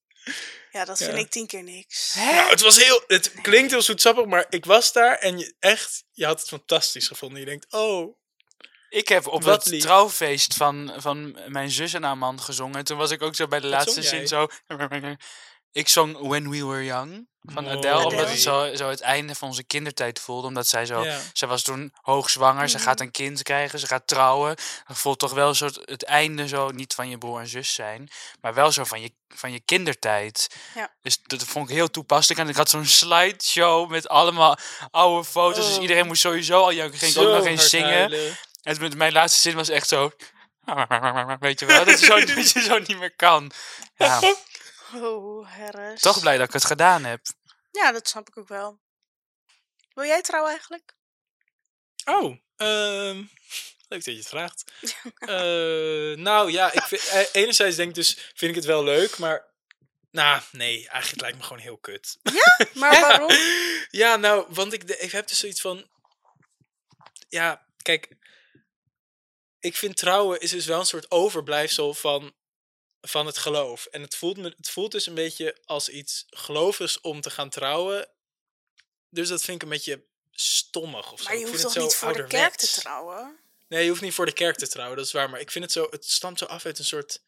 Speaker 2: Ja, dat
Speaker 1: Ja.
Speaker 2: vind ik tien keer niks.
Speaker 1: Nou, het was heel... Het klinkt heel zoetsappig, maar ik was daar en je, echt... Je had het fantastisch gevonden. Je denkt, oh...
Speaker 3: Ik heb op
Speaker 1: Wat
Speaker 3: het
Speaker 1: lief.
Speaker 3: trouwfeest van, van mijn zus en haar man gezongen. En toen was ik ook zo bij de
Speaker 1: Wat
Speaker 3: laatste zin zo... Ik zong When We Were Young van
Speaker 1: Mooi.
Speaker 3: Adele, omdat het zo, zo het einde van onze kindertijd voelde. Omdat zij zo...
Speaker 1: Ja.
Speaker 3: Zij was toen hoogzwanger, ze gaat een kind krijgen, ze gaat trouwen. Dat voelt toch wel zo het- einde zo, niet van je broer en zus zijn, maar wel zo van je, van je kindertijd.
Speaker 2: Ja.
Speaker 3: Dus dat vond ik heel toepasselijk. En ik had zo'n slideshow met allemaal oude foto's. Dus
Speaker 1: Oh.
Speaker 3: iedereen moest sowieso al janken. Ging ook nog eens zingen.
Speaker 1: huilen.
Speaker 3: Mijn laatste zin was echt zo... Weet je wel, dat je zo, dat je zo niet meer kan. Ja,
Speaker 2: Oh, Harris.
Speaker 3: toch blij dat ik het gedaan heb.
Speaker 2: Ja, dat snap ik ook wel. Wil jij trouwen eigenlijk?
Speaker 1: Oh, ehm, leuk dat je het vraagt. Eh, nou ja, ik vind, eh, enerzijds denk ik dus, vind ik het wel leuk, maar nou, nee, eigenlijk lijkt me gewoon heel kut.
Speaker 2: Maar waarom?
Speaker 1: ja, nou, want ik, de- ik heb dus zoiets van, ja, kijk, ik vind trouwen is dus wel een soort overblijfsel van, van het geloof. En het voelt, me, het voelt dus een beetje als iets gelovigs om te gaan trouwen. Dus dat vind ik een beetje stommig of zo.
Speaker 2: Maar je
Speaker 1: Ik
Speaker 2: hoeft
Speaker 1: vind
Speaker 2: toch
Speaker 1: het
Speaker 2: niet voor de kerk te trouwen?
Speaker 1: Nee, je hoeft niet voor de kerk te trouwen, dat is waar. Maar ik vind het zo, het stamt zo af uit een soort,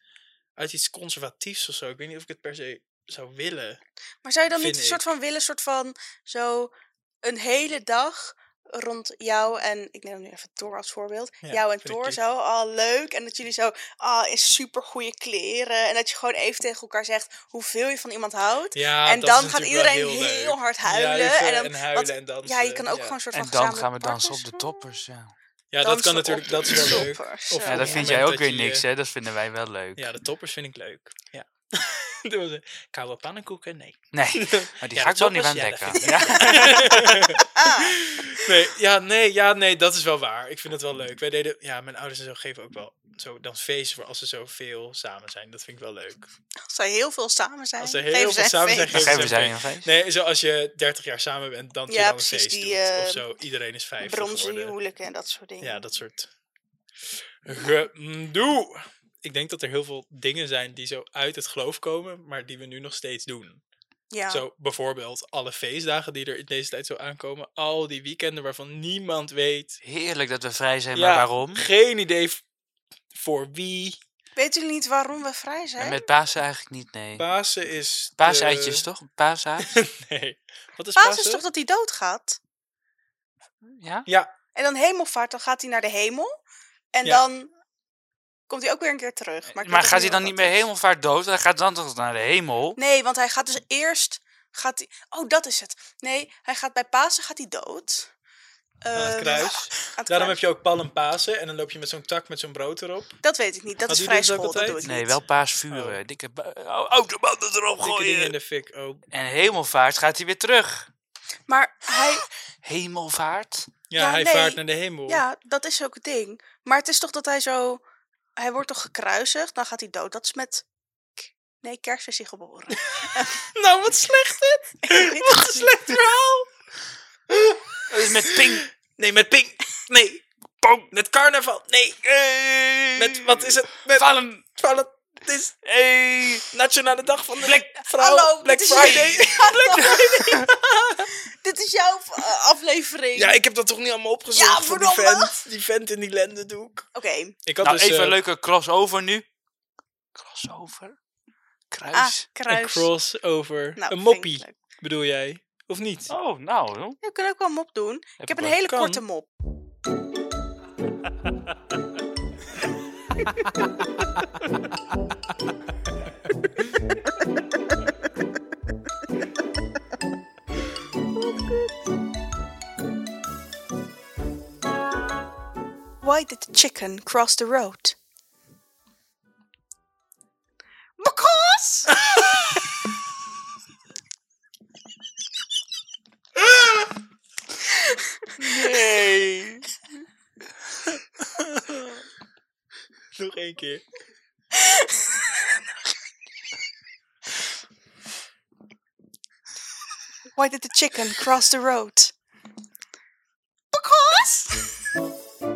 Speaker 1: uit iets conservatiefs of zo. Ik weet niet of ik het per se zou willen.
Speaker 2: Maar zou je dan niet een soort van willen, soort van zo een hele dag rond jou en ik neem nu even Thor als voorbeeld.
Speaker 1: Ja,
Speaker 2: jou en Thor zo, al leuk. En dat jullie zo, ah, in super goede kleren. En dat je gewoon even tegen elkaar zegt hoeveel je van iemand houdt.
Speaker 1: Ja,
Speaker 2: en
Speaker 1: dat
Speaker 2: dan
Speaker 1: is
Speaker 2: gaat iedereen heel, hard huilen.
Speaker 1: Juichen
Speaker 2: en, dan,
Speaker 1: en huilen
Speaker 2: want-
Speaker 1: en dansen.
Speaker 2: Ja, je kan ook
Speaker 1: ja.
Speaker 2: gewoon een soort
Speaker 3: En
Speaker 2: van
Speaker 3: dan gaan we dansen op de toppers. Ja,
Speaker 1: Ja, dat kan natuurlijk, dat is wel leuk.
Speaker 2: toppers,
Speaker 1: Of
Speaker 3: ja dat vind jij ook weer niks, hè? Dat vinden wij wel leuk.
Speaker 1: Ja, de toppers vind ik leuk. Ja. dat was een koude pannenkoeken, nee.
Speaker 3: Nee, maar die
Speaker 1: Ja,
Speaker 3: ga ik wel niet
Speaker 1: toppers,
Speaker 3: aan
Speaker 1: ja.
Speaker 2: Ah,
Speaker 1: Nee, ja, nee, ja, nee, dat is wel waar. Ik vind het wel leuk. Wij deden, ja, mijn ouders en zo geven ook wel zo dan feesten voor als ze zo veel samen zijn. Dat vind ik wel leuk.
Speaker 2: als zij heel veel samen zijn,
Speaker 1: Als ze heel
Speaker 2: geven
Speaker 1: veel
Speaker 2: ze
Speaker 1: samen zijn, geven
Speaker 3: geven
Speaker 1: ze een
Speaker 3: zij een feest.
Speaker 1: Nee, zo als je 30 jaar samen bent, dan
Speaker 2: Ja,
Speaker 1: dan een
Speaker 2: precies,
Speaker 1: feest
Speaker 2: die,
Speaker 1: doet. of zo. Iedereen is 50
Speaker 2: Bronzen huwelijken en dat soort dingen.
Speaker 1: Ja, dat soort gedoe. Ik denk dat er heel veel dingen zijn die zo uit het geloof komen, maar die we nu nog steeds doen.
Speaker 2: Ja.
Speaker 1: Zo bijvoorbeeld alle feestdagen die er in deze tijd zo aankomen. Al die weekenden waarvan niemand weet.
Speaker 3: Heerlijk dat we vrij zijn,
Speaker 1: Ja,
Speaker 3: maar waarom?
Speaker 1: Geen idee voor wie.
Speaker 2: Weten jullie niet waarom we vrij zijn?
Speaker 3: En met Pasen eigenlijk niet, nee.
Speaker 1: Pasen is. de-
Speaker 3: Paaseitjes, toch? Paasaas?
Speaker 1: nee. Wat is
Speaker 2: Paas
Speaker 1: Pasen?
Speaker 2: is toch dat hij doodgaat?
Speaker 3: Ja?
Speaker 1: Ja,
Speaker 2: En dan hemelvaart, dan gaat hij naar de hemel. En
Speaker 1: Ja.
Speaker 2: dan komt hij ook weer een keer terug. Maar,
Speaker 3: Maar, gaat hij dan niet meer
Speaker 2: is.
Speaker 3: hemelvaart dood? Hij gaat dan toch naar de hemel?
Speaker 2: Nee, want hij gaat dus eerst... Gaat hij, oh, dat is het. Nee, hij gaat bij Pasen gaat hij dood.
Speaker 1: aan het
Speaker 2: Ehm,
Speaker 1: kruis.
Speaker 2: aan het
Speaker 1: Daarom
Speaker 2: kruis.
Speaker 1: heb je ook Palm Pasen. En dan loop je met zo'n tak met zo'n brood erop.
Speaker 2: Dat weet ik niet. Dat
Speaker 1: Had
Speaker 2: is vrij school, dat
Speaker 1: altijd?
Speaker 2: doe ik
Speaker 3: Nee,
Speaker 2: niet.
Speaker 3: wel paasvuren. Dikke bu- oh, autobanden erop
Speaker 1: Dikke dingen in
Speaker 3: gooien.
Speaker 1: de fik. Oh.
Speaker 3: En hemelvaart gaat hij weer terug.
Speaker 2: Maar hij...
Speaker 3: Hemelvaart?
Speaker 1: Ja,
Speaker 2: Ja,
Speaker 1: hij
Speaker 2: nee.
Speaker 1: vaart naar de hemel.
Speaker 2: Ja, dat is ook het ding. Maar het is toch dat hij zo... Hij wordt toch gekruisigd, dan gaat hij dood. Dat is met... Nee, kerst is hij geboren.
Speaker 1: Nou, wat slecht dit. Wat een slecht verhaal.
Speaker 3: Dat is met ping.
Speaker 1: Nee, met Pink. Nee. Pong. Met carnaval. Nee. Met, wat is het? Met.
Speaker 3: Vallen.
Speaker 1: Het is
Speaker 3: Hey.
Speaker 1: Nationale Dag van de
Speaker 3: Black-
Speaker 1: Vrouw.
Speaker 2: Hallo,
Speaker 1: Black
Speaker 2: dit is-
Speaker 1: Friday.
Speaker 2: Dit is jouw eh, aflevering.
Speaker 1: ja, ik heb dat toch niet allemaal opgezocht
Speaker 2: Ja,
Speaker 1: voor die vent. Die vent in die lendendoek.
Speaker 2: Oké.
Speaker 1: Ik had
Speaker 3: Nou,
Speaker 1: dus
Speaker 3: even
Speaker 1: eh,
Speaker 3: een leuke crossover nu. Crossover? Kruis?
Speaker 2: Ah,
Speaker 1: een
Speaker 2: kruis.
Speaker 1: crossover.
Speaker 2: Nou,
Speaker 1: een moppie, bedoel jij? Of niet?
Speaker 3: Oh, nou.
Speaker 2: Ja, we kunnen ook wel een mop doen. Ik heb een
Speaker 3: wel-
Speaker 2: hele
Speaker 1: kan.
Speaker 2: korte mop. Why did the chicken cross the road? Because! Yay!
Speaker 1: één keer.
Speaker 2: Why did the chicken cross the road? Because.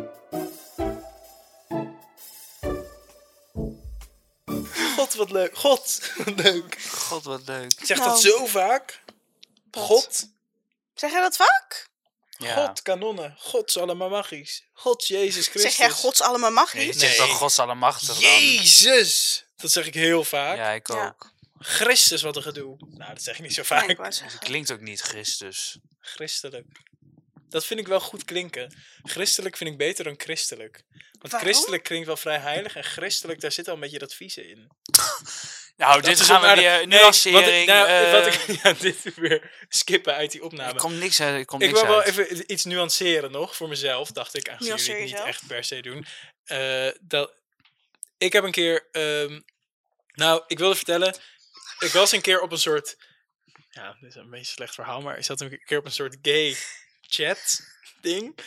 Speaker 1: God, wat leuk. God, wat leuk.
Speaker 3: God, wat leuk.
Speaker 1: Ik zeg
Speaker 2: Nou.
Speaker 1: dat zo vaak.
Speaker 2: Wat?
Speaker 1: God,
Speaker 2: Zeg jij dat vaak?
Speaker 3: Ja.
Speaker 1: God, kanonnen. God, is allemaal magisch. God, Jezus Christus.
Speaker 2: Zeg jij gods allemaal mag
Speaker 3: Nee,
Speaker 1: Nee.
Speaker 3: toch Gods allemachtig dan?
Speaker 1: Jezus! Dat zeg ik heel vaak.
Speaker 3: Ja, ik
Speaker 2: Ja.
Speaker 3: ook.
Speaker 1: Christus, wat een gedoe. Nou, dat zeg ik niet zo vaak.
Speaker 3: Het klinkt ook niet Christus.
Speaker 1: Christelijk. Dat vind ik wel goed klinken. Christelijk vind ik beter dan christelijk. Want
Speaker 2: Waarom?
Speaker 1: christelijk klinkt wel vrij heilig en christelijk, daar zit al een beetje dat vieze in.
Speaker 3: Nou,
Speaker 1: Dat
Speaker 3: dit gaan we
Speaker 1: aardig.
Speaker 3: weer
Speaker 1: Nee,
Speaker 3: nuancering.
Speaker 1: Wat, ik- nou,
Speaker 3: eh,
Speaker 1: wat ik, ja, dit weer skippen uit die opname.
Speaker 3: er komt niks uit. Er komt
Speaker 1: Ik
Speaker 3: niks
Speaker 1: wil wel
Speaker 3: uit.
Speaker 1: even iets nuanceren nog voor mezelf, dacht ik, aangezien jullie het niet echt per se doen. Eh, dat, ik heb een keer, ehm, nou, ik wilde vertellen, ik was een keer op een soort, ja, dit is een beetje een slecht verhaal, maar ik zat een keer op een soort gay chat ding.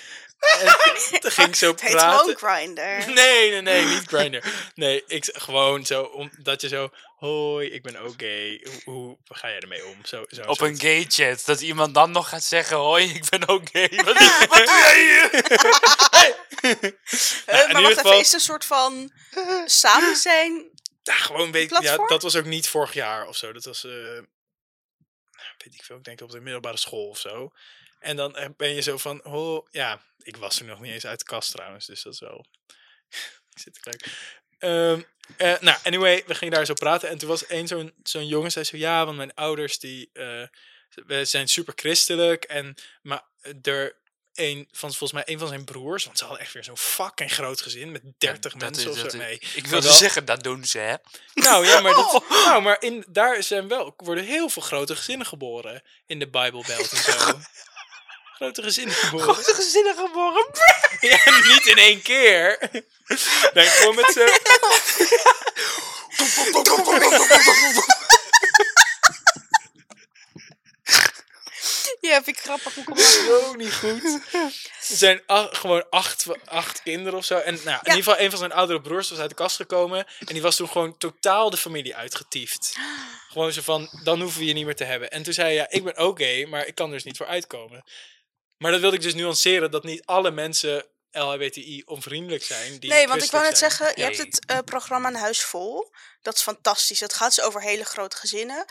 Speaker 1: En toen ging ik zo
Speaker 2: Het heet
Speaker 1: praten.
Speaker 2: gewoon Grindr.
Speaker 1: Nee, nee, nee, niet Grindr. Nee, ik, gewoon zo, omdat je zo, hoi, ik ben ook gay. Hoe, hoe ga jij ermee om? Zo, zo,
Speaker 3: Op een gay chat, dat iemand dan nog gaat zeggen: Hoi, ik ben ook gay. Wat, wat doe jij hier?
Speaker 2: Eh,
Speaker 1: in
Speaker 2: maar
Speaker 1: ieder
Speaker 2: wacht
Speaker 1: geval-
Speaker 2: even, is het een soort van samen zijn?
Speaker 1: Ja, gewoon weet ja, dat was ook niet vorig jaar of zo. Dat was, eh, weet ik veel, ik denk op de middelbare school of zo. En dan eh, ben je zo van, oh, ja, ik was er nog niet eens uit de kast trouwens, dus dat is wel, ik zit te kijken. Ehm, eh, nou, anyway, we gingen daar zo praten en toen was één zo'n zo'n jongen, zei zo, ja, want mijn ouders die, eh, we zijn super christelijk en, maar er een van, volgens mij een van zijn broers, want ze hadden echt weer zo'n fucking groot gezin met 30
Speaker 3: Dat
Speaker 1: mensen
Speaker 3: is-
Speaker 1: of zo. Nee,
Speaker 3: Ik wilde
Speaker 1: wel-
Speaker 3: zeggen, dat doen ze, hè?
Speaker 1: nou ja, maar, dat, nou, maar in, daar zijn wel, worden heel veel grote gezinnen geboren in de Bijbelbelt en zo. Grote gezinnen geboren.
Speaker 3: Grote gezinnen geboren.
Speaker 1: Ja, niet in één keer. Nee, gewoon met z'n...
Speaker 2: Ja, vind ik grappig. Hoe kom je
Speaker 1: Zo niet goed. Er zijn gewoon acht, acht kinderen of zo. En nou, in ieder geval een van zijn oudere broers was uit de kast gekomen. En die was toen gewoon totaal de familie uitgetiefd. Gewoon zo van, dan hoeven we je niet meer te hebben. En toen zei hij, ja, ik ben gay, maar ik kan er dus niet voor uitkomen. Maar dat wilde ik dus nuanceren, dat niet alle mensen LHBTI onvriendelijk zijn. Die
Speaker 2: Nee, want ik wou net
Speaker 1: zijn.
Speaker 2: zeggen, je hebt het eh, programma Een Huis Vol. Dat is fantastisch. Dat gaat dus over hele grote gezinnen.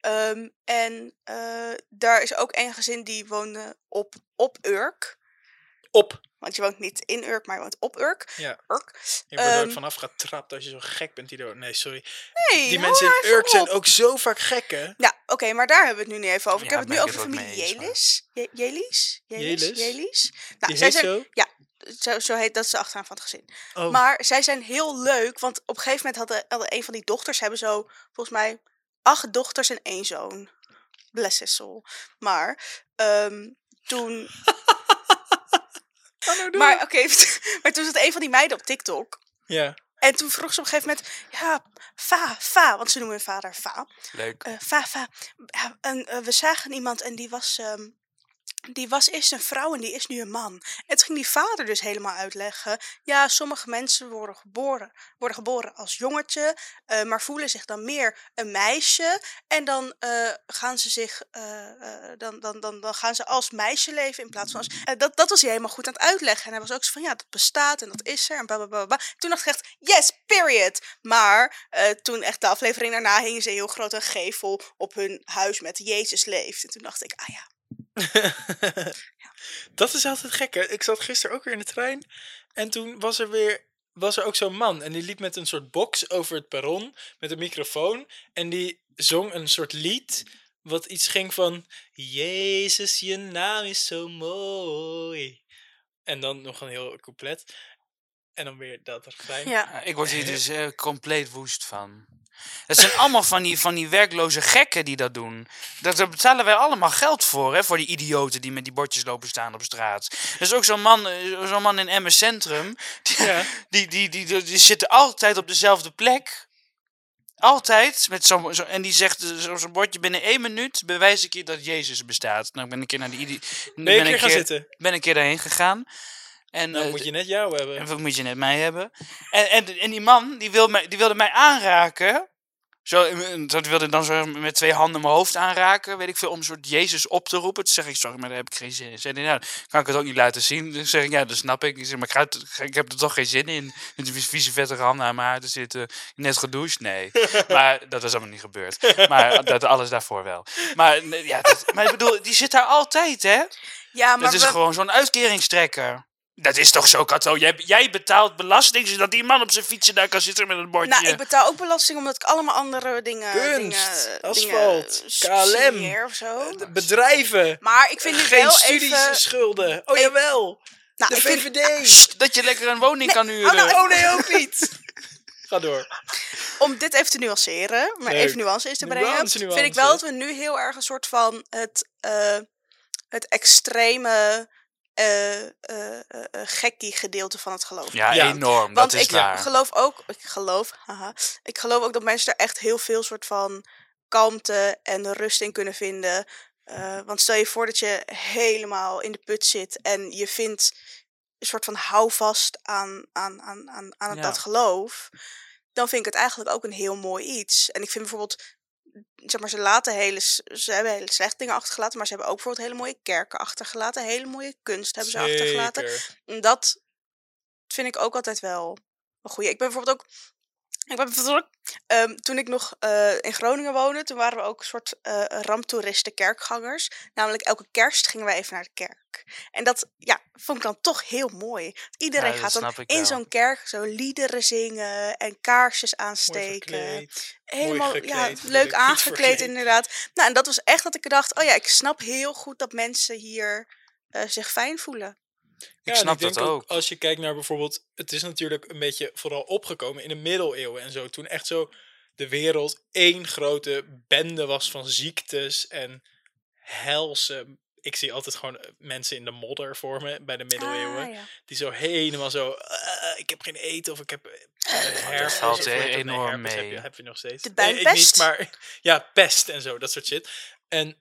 Speaker 2: Ehm, en eh, daar is ook één gezin die woonde op, op Urk.
Speaker 1: Op.
Speaker 2: Want je woont niet in Urk, maar je woont op Urk.
Speaker 1: Ja.
Speaker 2: Urk.
Speaker 1: Je wordt ook
Speaker 2: Ehm,
Speaker 1: vanaf getrapt als je zo gek bent hierdoor. Nee, sorry.
Speaker 2: Nee,
Speaker 1: Die mensen in Urk zijn ook zo vaak gek, hè?
Speaker 2: Ja, oké, maar daar hebben we het nu niet even over. ik
Speaker 3: Ja,
Speaker 2: heb het nu over familie Jelis. Je- Jelis? Jelis?
Speaker 1: Jelis?
Speaker 2: Jelis?
Speaker 1: Die
Speaker 2: Nou, zij zijn,
Speaker 1: zo?
Speaker 2: Ja, zo, zo heet dat is de achternaam van het gezin.
Speaker 1: Oh.
Speaker 2: Maar zij zijn heel leuk, want op een gegeven moment hadden, hadden een van die dochters hebben zo, volgens mij, acht dochters en één zoon. Bless his soul. Maar ehm, toen. maar oké, maar toen zat een van die meiden op TikTok.
Speaker 1: Ja.
Speaker 2: En toen vroeg ze op een gegeven moment, ja, Va, Va, want ze noemen hun vader Va.
Speaker 3: Leuk.
Speaker 2: Eh, Va, Va. Ja, en, eh, we zagen iemand en die was, ehm, die was eerst een vrouw en die is nu een man. Toen ging die vader dus helemaal uitleggen. Ja, sommige mensen worden geboren, worden geboren als jongetje, eh, maar voelen zich dan meer een meisje. En dan eh, gaan ze zich, eh, dan, dan, dan, dan gaan ze als meisje leven in plaats van als. dat, dat was hij helemaal goed aan het uitleggen. En hij was ook zo van ja, dat bestaat en dat is er. En bla bla bla. bla. Toen dacht ik echt, yes, period. Maar toen echt de aflevering daarna hingen ze heel groot een gevel op hun huis met Jezus leeft. En toen dacht ik, ah ja.
Speaker 1: Dat is altijd gek, hè? Ik zat gisteren ook weer in de trein. En toen was er weer was er ook zo'n man. En die liep met een soort box over het perron. Met een microfoon. En die zong een soort lied. Wat iets ging van... Jezus, je naam is zo mooi. En dan nog een heel couplet. En dan weer dat refrein.
Speaker 2: Ja.
Speaker 3: Ja, ik word hier dus eh, compleet woest van. Het zijn allemaal van die, van die werkloze gekken die dat doen. Dat, daar betalen wij allemaal geld voor, hè, voor die idioten die met die bordjes lopen staan op straat. Er is ook zo'n man, eh, zo'n man in MS Centrum, die,
Speaker 1: Ja.
Speaker 3: die, die, die, die, die zit altijd op dezelfde plek. Altijd. Met zo'n zo, en die zegt eh, zo- zo'n bordje, binnen één minuut bewijs ik je dat Jezus bestaat. Nou, ik ben een keer naar die...
Speaker 1: Ben je een
Speaker 3: ben
Speaker 1: keer gaan zitten?
Speaker 3: ben een keer daarheen gegaan. En,
Speaker 1: Nou
Speaker 3: eh,
Speaker 1: moet je net jou hebben.
Speaker 3: en wat moet je net mij hebben? En, en, en die man, die, wil mij, die wilde mij aanraken. Zo, eh, dat wilde dan zo met twee handen mijn hoofd aanraken, weet ik veel, om een soort Jezus op te roepen. Toen zeg ik, sorry, maar daar heb ik geen zin in. Zei hij, nou, kan ik het ook niet laten zien? Dan zeg ik, ja, dat snap ik. Ik zeg, maar ik, ga het- ik heb er toch geen zin in. Met die vieze vettige handen aan mijn haar te zitten. Net gedoucht? Nee. Maar dat was allemaal niet gebeurd. Maar dat alles daarvoor wel. Maar, ja, dat- maar ik bedoel, die zit daar altijd, hè?
Speaker 2: Ja, maar
Speaker 3: Dat is
Speaker 2: we-
Speaker 3: gewoon zo'n uitkeringstrekker. Dat is toch zo, Kato? Jij, jij betaalt belasting zodat die man op zijn fietsen daar kan zitten met een bordje.
Speaker 2: Nou, ik betaal ook belasting omdat ik allemaal andere dingen...
Speaker 1: Kunst,
Speaker 2: dingen,
Speaker 1: asfalt,
Speaker 2: dingen
Speaker 1: KLM.
Speaker 2: of zo.
Speaker 1: De bedrijven.
Speaker 2: Maar ik vind het
Speaker 1: Geen
Speaker 2: wel
Speaker 1: studieschulden.
Speaker 2: even...
Speaker 1: Oh
Speaker 2: even-
Speaker 1: jawel.
Speaker 2: Nou,
Speaker 1: De
Speaker 2: vind-
Speaker 1: VVD.
Speaker 3: Sst, dat je lekker een woning kan huren.
Speaker 2: nou,
Speaker 1: Oh nee, ook niet. Ga door.
Speaker 2: om dit even te nuanceren, maar
Speaker 1: Leuk.
Speaker 2: even nuance in te brengen,
Speaker 1: Nuance,
Speaker 2: vind
Speaker 1: nuance.
Speaker 2: ik wel dat we nu heel erg een soort van het, eh, het extreme eh eh eh, eh, gekkie gedeelte van het geloof.
Speaker 3: Ja,
Speaker 1: Ja.
Speaker 3: enorm.
Speaker 2: Want
Speaker 3: dat is
Speaker 2: ik
Speaker 3: waar.
Speaker 2: geloof ook, ik geloof, haha, ik geloof ook dat mensen er echt heel veel soort van kalmte en rust in kunnen vinden. Eh, want stel je voor dat je helemaal in de put zit en je vindt een soort van houvast aan, aan, aan, aan, aan
Speaker 3: Ja.
Speaker 2: dat geloof. Dan vind ik het eigenlijk ook een heel mooi iets. En ik vind bijvoorbeeld, zeg maar, ze laten hele, ze hebben hele slechte dingen achtergelaten, maar ze hebben ook bijvoorbeeld hele mooie kerken achtergelaten, hele mooie kunst hebben ze achtergelaten. En Dat vind ik ook altijd wel een goeie. Ik ben bijvoorbeeld ook. Ik ben bijvoorbeeld ook, ehm, toen ik nog eh, in Groningen woonde, toen waren we ook een soort eh ramptoeristen kerkgangers. Namelijk elke kerst gingen wij even naar de kerk. En dat ja, vond ik dan toch heel mooi. Iedereen gaat dan in zo'n kerk zo liederen zingen en kaarsjes aansteken. Helemaal
Speaker 1: gekleed,
Speaker 2: ja, leuk aangekleed inderdaad. Nou, en dat was echt dat ik dacht, oh ja, ik snap heel goed dat mensen hier eh, zich fijn voelen.
Speaker 3: Ik
Speaker 1: Ja,
Speaker 3: snap
Speaker 1: denk
Speaker 3: dat ook.
Speaker 1: Als je kijkt naar bijvoorbeeld, het is natuurlijk een beetje vooral opgekomen in de middeleeuwen en zo. Toen echt zo de wereld één grote bende was van ziektes en helse. Ik zie altijd gewoon eh, mensen in de modder voor me bij de middeleeuwen.
Speaker 2: Ah, ja.
Speaker 1: Die zo helemaal zo, "Eh, ik heb geen eten of ik heb eh, herpes.
Speaker 3: valt
Speaker 1: dat? Nee,
Speaker 3: enorm
Speaker 1: Heb
Speaker 3: mee.
Speaker 1: je, heb je nog steeds.
Speaker 2: De
Speaker 1: Nee, ik niet,
Speaker 2: buikpest?
Speaker 1: maar ja, pest en zo, dat soort shit. En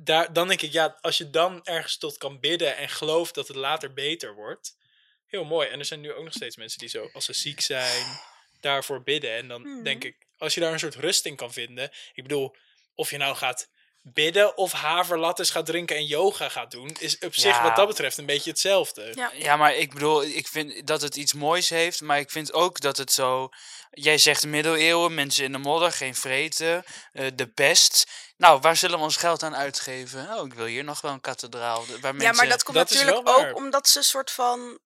Speaker 1: daar, dan denk ik, ja, als je dan ergens tot kan bidden en gelooft dat het later beter wordt, heel mooi. En er zijn nu ook nog steeds mensen die zo, als ze ziek zijn, daarvoor bidden. En dan
Speaker 2: Mhm.
Speaker 1: denk ik, als je daar een soort rust in kan vinden. Ik bedoel, of je nou gaat bidden of haverlattes gaat drinken en yoga gaat doen, is op zich
Speaker 3: Ja.
Speaker 1: wat dat betreft een beetje hetzelfde.
Speaker 2: Ja.
Speaker 3: Ja, maar ik bedoel, ik vind dat het iets moois heeft, maar ik vind ook dat het zo... Jij zegt middeleeuwen, mensen in de modder, geen vreten, eh, de pest. Nou, waar zullen we ons geld aan uitgeven? Oh, ik wil hier nog wel een kathedraal. Waar
Speaker 2: Ja,
Speaker 3: mensen...
Speaker 2: maar dat komt
Speaker 1: dat
Speaker 2: natuurlijk ook omdat ze een soort van.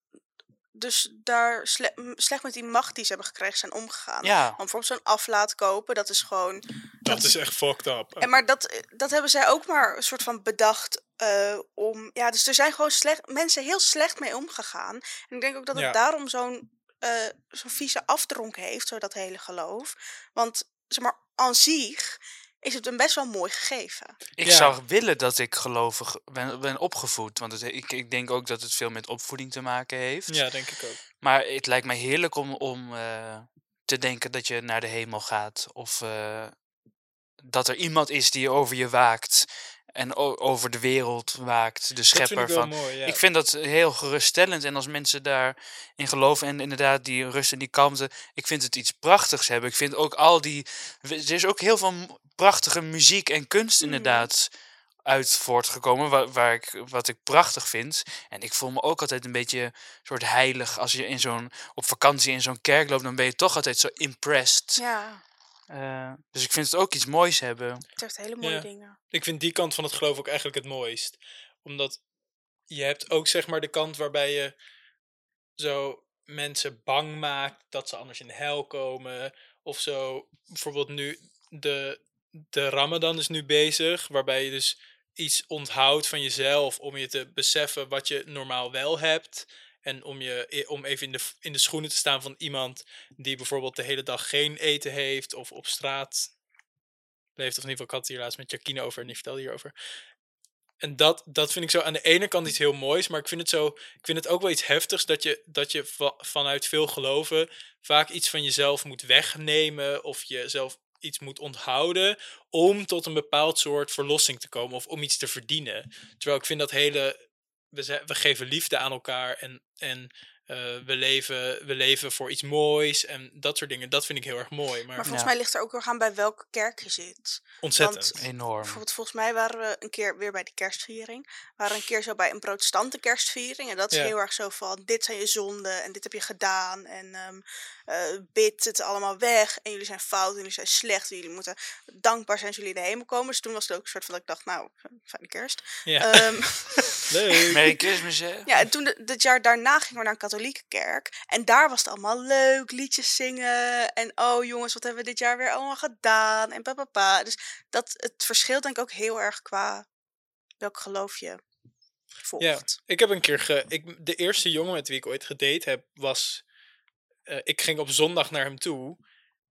Speaker 2: Dus daar sle- slecht met die macht die ze hebben gekregen zijn omgegaan.
Speaker 3: Ja,
Speaker 2: Want bijvoorbeeld zo'n aflaat kopen, dat is gewoon.
Speaker 1: Dat is echt fucked up.
Speaker 2: En maar dat, eh, dat hebben zij ook maar een soort van bedacht eh, om. Ja, dus er zijn gewoon slecht, mensen heel slecht mee omgegaan. En ik denk ook dat het
Speaker 1: Ja.
Speaker 2: daarom zo'n eh, zo'n vieze afdronk heeft, zo dat hele geloof. Want zeg maar, aan zich is het een best wel mooi gegeven.
Speaker 3: ik
Speaker 1: Ja.
Speaker 3: zou willen dat ik gelovig ben, ben opgevoed. Want het, ik, ik denk ook dat het veel met opvoeding te maken heeft.
Speaker 1: Ja, denk ik ook.
Speaker 3: Maar het lijkt mij heerlijk om, om eh, te denken dat je naar de hemel gaat. Of eh, dat er iemand is die over je waakt. En over de wereld waakt. De schepper
Speaker 1: ik
Speaker 3: van.
Speaker 1: mooi, ja.
Speaker 3: Ik vind dat heel geruststellend. En als mensen daarin geloven en inderdaad die rust en die kalmte. Ik vind het iets prachtigs hebben. Ik vind ook al die. Er is ook heel veel prachtige muziek en kunst
Speaker 2: Mhm.
Speaker 3: inderdaad uit voortgekomen. Waar, waar ik, wat ik prachtig vind. En ik voel me ook altijd een beetje soort heilig. Als je in zo'n, op vakantie in zo'n kerk loopt, dan ben je toch altijd zo impressed.
Speaker 2: Ja,
Speaker 3: Eh, dus ik vind het ook iets moois hebben.
Speaker 2: het heeft hele mooie
Speaker 1: Ja.
Speaker 2: dingen.
Speaker 1: Ik vind die kant van het geloof ook eigenlijk het mooist. Omdat je hebt ook zeg maar de kant waarbij je zo mensen bang maakt dat ze anders in de hel komen. Of zo, bijvoorbeeld nu, de, de Ramadan is nu bezig, waarbij je dus iets onthoudt van jezelf om je te beseffen wat je normaal wel hebt. En om, je, om even in de, in de schoenen te staan van iemand die bijvoorbeeld de hele dag geen eten heeft of op straat leeft. Of in ieder geval, ik had hier laatst met Jacquine over en die vertelde hierover. En dat, dat vind ik zo aan de ene kant iets heel moois, maar ik vind het, zo, ik vind het ook wel iets heftigs dat je, dat je va- vanuit veel geloven vaak iets van jezelf moet wegnemen of jezelf iets moet onthouden om tot een bepaald soort verlossing te komen of om iets te verdienen. Terwijl ik vind dat hele we, we geven liefde aan elkaar en, en eh, we, leven, we leven voor iets moois en dat soort dingen. Dat vind ik heel erg mooi. Maar,
Speaker 2: Maar volgens
Speaker 3: Ja.
Speaker 2: mij ligt er ook weer aan bij welke kerk je zit.
Speaker 1: ontzettend.
Speaker 3: Enorm.
Speaker 2: Bijvoorbeeld, volgens mij waren we een keer weer bij de kerstviering. We waren een keer zo bij een protestante kerstviering. En dat is
Speaker 1: Ja.
Speaker 2: heel erg zo van, dit zijn je zonden en dit heb je gedaan. En ehm eh, bid het allemaal weg. En jullie zijn fout en jullie zijn slecht. En jullie moeten dankbaar zijn als jullie in de hemel komen. Dus toen was het ook een soort van dat ik dacht, nou, fijne kerst.
Speaker 1: ja,
Speaker 2: Ehm,
Speaker 1: leuk.
Speaker 3: Merry Christmas, hè?
Speaker 2: ja, en toen, dit jaar daarna gingen we naar een katholieke kerk. En daar was het allemaal leuk, liedjes zingen. En oh jongens, wat hebben we dit jaar weer allemaal gedaan. En papa. Dus dat, het verschilt denk ik ook heel erg qua welk geloof je volgt.
Speaker 1: Ja, ik heb een keer ge, ik, de eerste jongen met wie ik ooit gedate heb was. eh, ik ging op zondag naar hem toe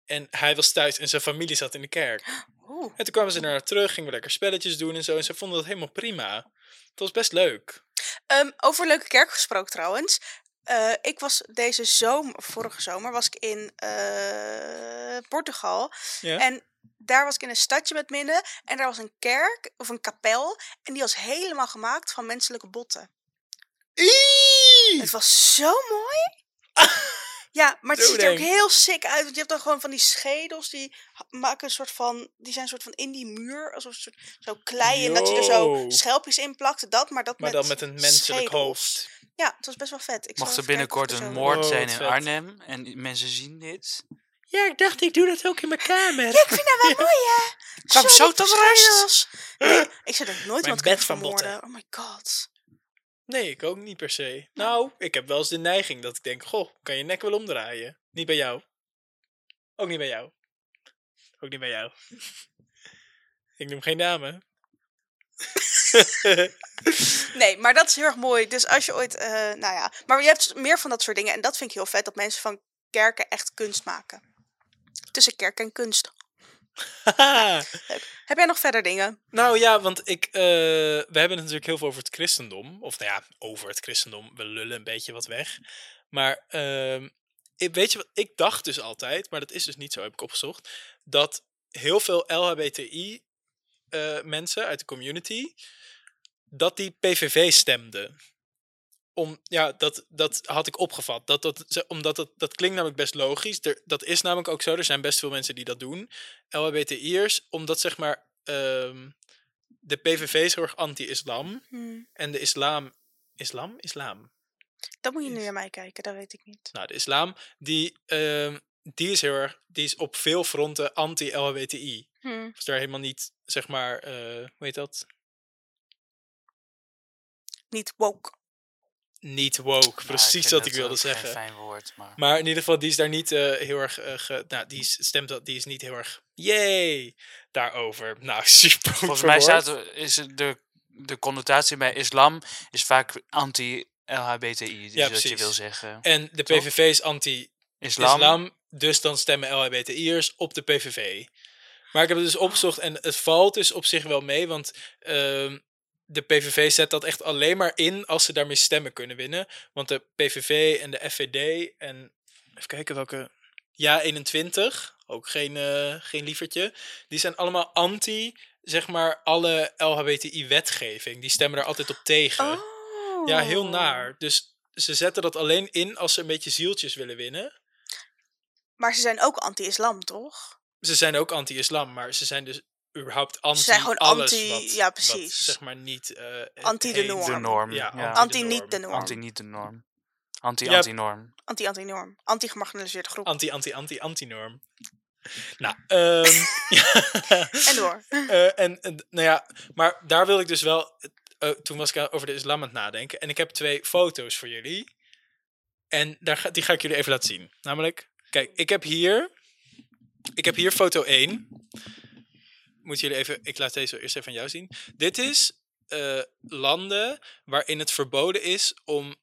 Speaker 1: en hij was thuis en zijn familie zat in de kerk.
Speaker 2: Oeh.
Speaker 1: En toen kwamen ze naar terug, gingen we lekker spelletjes doen en zo. En ze vonden dat helemaal prima. Het was best leuk.
Speaker 2: Ehm, over leuke kerk gesproken trouwens. Eh, ik was deze zomer, vorige zomer, was ik in eh, Portugal. En daar was ik in een stadje met midden. En daar was een kerk, of een kapel. En die was helemaal gemaakt van menselijke botten. Het was zo mooi. Ja, maar het ziet er ook heel sick uit. Want je hebt dan gewoon van die schedels die maken een soort van. Die zijn een soort van in die muur. Alsof een soort zo klei. En dat je er zo schelpjes in plakt. Dat, maar dat
Speaker 1: Maar
Speaker 2: met
Speaker 1: dan met een menselijk
Speaker 2: schedels.
Speaker 1: hoofd.
Speaker 2: Ja, het was best wel vet. Ik
Speaker 3: Mocht er binnenkort een moord zijn in
Speaker 1: vet.
Speaker 3: Arnhem en mensen zien dit.
Speaker 1: Ja, ik dacht, ik doe dat ook in mijn kamer.
Speaker 2: Ik vind dat wel mooi, hè?
Speaker 3: Kwam zo tot rust.
Speaker 2: Nee, ik zou er nooit iemand
Speaker 1: bed
Speaker 2: kunnen
Speaker 1: van
Speaker 2: vermoorden. Oh my god.
Speaker 1: Nee, ik ook niet per se. Nou, ik heb wel eens de neiging dat ik denk, goh, kan je nek wel omdraaien? Niet bij jou. Ook niet bij jou. Ook niet bij jou. ik noem geen namen.
Speaker 2: Nee, maar dat is heel erg mooi. Dus als je ooit, eh, nou ja. Maar je hebt meer van dat soort dingen. En dat vind ik heel vet. Dat mensen van kerken echt kunst maken. Tussen kerk en kunst. Heb jij nog verder dingen?
Speaker 1: nou ja, want ik, eh, we hebben het natuurlijk heel veel over het christendom. Of nou ja, over het christendom. We lullen een beetje wat weg. Maar ehm, weet je wat, ik dacht dus altijd, maar dat is dus niet zo, heb ik opgezocht. Dat heel veel LHBTI eh, mensen uit de community, dat die PVV stemden. Om, ja, dat, dat had ik opgevat. Dat, dat, omdat dat, dat klinkt namelijk best logisch. Er, dat is namelijk ook zo. Er zijn best veel mensen die dat doen. LHBTI'ers, omdat zeg maar ehm, de PVV is heel erg anti-islam. En de islam... Islam? Islam?
Speaker 2: Dat moet je nu naar mij kijken. Dat weet ik niet.
Speaker 1: Nou, de islam, die, ehm, die is heel erg... Die is op veel fronten anti-LHBTI.
Speaker 2: Hm.
Speaker 1: Is daar helemaal niet, zeg maar... eh hoe heet dat?
Speaker 2: Niet woke.
Speaker 1: Niet woke. Precies wat ik wilde zeggen.
Speaker 3: fijn woord, maar...
Speaker 1: Maar in ieder geval, die is daar niet eh, heel erg. eh, ge- nou, die is, stemt dat, die is niet heel erg. Yay! Daarover. Nou, super.
Speaker 3: Volgens mij staat er, is de, de connotatie bij islam is vaak anti-LHBTI. Dus
Speaker 1: Ja,
Speaker 3: wat je wil zeggen.
Speaker 1: En de
Speaker 3: Toch?
Speaker 1: PVV is anti-islam.
Speaker 3: Islam,
Speaker 1: Dus dan stemmen LHBTI'ers op de PVV. Maar ik heb het dus opgezocht en het valt dus op zich wel mee. Want ehm, de PVV zet dat echt alleen maar in als ze daarmee stemmen kunnen winnen. Want de PVV en de FVD en. Even kijken welke. Ja, 21. Ook geen, eh, geen lievertje. Die zijn allemaal anti, zeg maar, alle LHBTI-wetgeving. Die stemmen er altijd op tegen.
Speaker 2: Oh.
Speaker 1: Ja, heel naar. Dus ze zetten dat alleen in als ze een beetje zieltjes willen winnen.
Speaker 2: Maar ze zijn ook anti-islam, toch?
Speaker 1: Ze zijn ook anti-islam, maar ze zijn dus überhaupt anti
Speaker 2: zijn gewoon
Speaker 1: alles
Speaker 2: anti-
Speaker 1: wat,
Speaker 2: ja,
Speaker 1: wat,
Speaker 2: precies.
Speaker 1: zeg maar niet... eh,
Speaker 2: Anti de norm.
Speaker 3: de norm.
Speaker 1: Ja,
Speaker 3: Ja,
Speaker 2: Anti niet de norm.
Speaker 3: Anti niet de norm. Anti
Speaker 1: Ja.
Speaker 3: anti-norm.
Speaker 2: Anti-anti-norm. Anti-gemarginaliseerde groep.
Speaker 1: Anti, anti, anti, anti-norm. Nou, ehm
Speaker 2: en door.
Speaker 1: Eh, en, en, nou ja, maar daar wil ik dus wel. eh, toen was ik over de islam aan het nadenken. En ik heb twee foto's voor jullie. En daar ga, die ga ik jullie even laten zien. Namelijk, kijk, ik heb hier. Ik heb hier foto 1. Moet jullie even. Ik laat deze eerst even aan jou zien. Dit is eh, landen waarin het verboden is om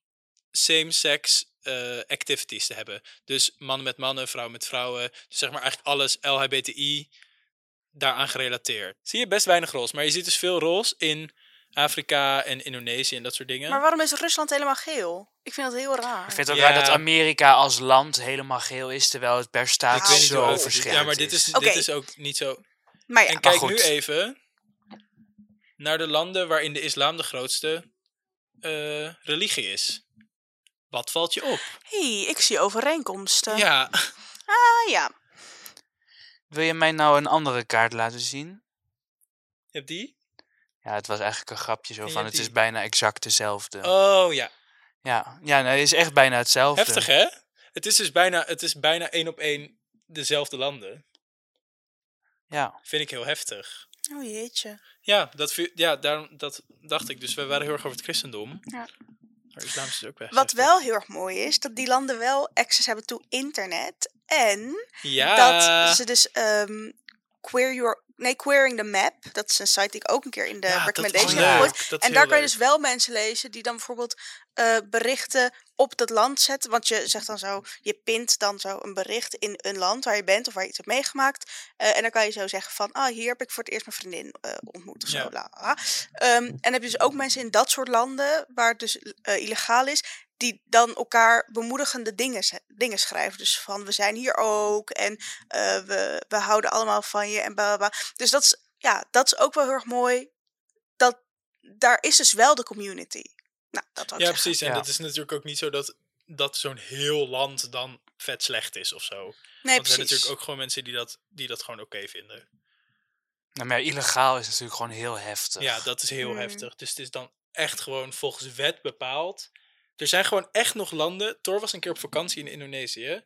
Speaker 1: same-sex eh, activities te hebben. Dus mannen met mannen, vrouwen met vrouwen. Dus zeg maar eigenlijk alles LHBTI daaraan gerelateerd. Zie je best weinig roze, maar je ziet dus veel roze in Afrika en Indonesië en dat soort dingen.
Speaker 2: Maar waarom is Rusland helemaal geel? Ik vind dat heel raar.
Speaker 3: Ik vind het ook
Speaker 1: Ja.
Speaker 3: raar dat Amerika als land helemaal geel is, terwijl het per staat
Speaker 2: Ik weet niet
Speaker 3: zo verschillend
Speaker 1: Ja, maar dit is, dit is ook niet zo.
Speaker 2: Maar ja,
Speaker 1: en kijk
Speaker 3: goed.
Speaker 1: nu even naar de landen waarin de islam de grootste eh, religie is. Wat valt je op?
Speaker 2: hey, ik zie overeenkomsten.
Speaker 1: Ja,
Speaker 2: Ah ja.
Speaker 3: Wil je mij nou een andere kaart laten zien?
Speaker 1: je hebt die?
Speaker 3: Ja, het was eigenlijk een grapje zo van, het is bijna exact dezelfde.
Speaker 1: Oh ja,
Speaker 3: Ja, ja nee, het is echt bijna hetzelfde.
Speaker 1: heftig hè? Het is dus bijna, het is bijna één op één dezelfde landen.
Speaker 3: Ja,
Speaker 1: Vind ik heel heftig.
Speaker 2: Oh jeetje.
Speaker 1: Ja, dat, ja daarom, dat dacht ik. Dus we waren heel erg over het christendom.
Speaker 2: Ja.
Speaker 1: Maar islam is dus ook best
Speaker 2: Wat
Speaker 1: heftig.
Speaker 2: wel heel erg mooi is, dat die landen wel access hebben toe internet. En
Speaker 1: Ja,
Speaker 2: dat ze dus ehm, queer your, nee, Queering the Map, dat is een site die ik ook een keer in de
Speaker 1: Ja, is
Speaker 2: recommendation heb
Speaker 1: is
Speaker 2: En daar kan je dus wel mensen lezen die dan bijvoorbeeld eh, berichten op dat land zetten. Want je zegt dan zo, je pint dan zo een bericht in een land waar je bent of waar je iets hebt meegemaakt. Eh, en dan kan je zo zeggen van, ah, hier heb ik voor het eerst mijn vriendin eh, ontmoet of zo.
Speaker 1: Ja.
Speaker 2: la. Ehm, en heb je dus ook mensen in dat soort landen, waar het dus illegaal is, die dan elkaar bemoedigende dingen, dingen schrijven. Dus van, we zijn hier ook en eh, we, we houden allemaal van je en bla bla. Dus dat is, ja, dat is ook wel heel erg mooi. Dat, daar is dus wel de community. Nou, dat
Speaker 1: Ja,
Speaker 2: zeggen.
Speaker 1: precies. En
Speaker 3: Ja.
Speaker 1: dat is natuurlijk ook niet zo dat, dat zo'n heel land dan vet slecht is of zo.
Speaker 2: Nee,
Speaker 1: Want er zijn
Speaker 2: precies.
Speaker 1: natuurlijk ook gewoon mensen die dat, die dat gewoon oké vinden.
Speaker 3: nou, maar illegaal is natuurlijk gewoon heel heftig.
Speaker 1: Ja, dat is heel
Speaker 2: Hmm.
Speaker 1: heftig. Dus het is dan echt gewoon volgens wet bepaald. Er zijn gewoon echt nog landen. Thor was een keer op vakantie in Indonesië.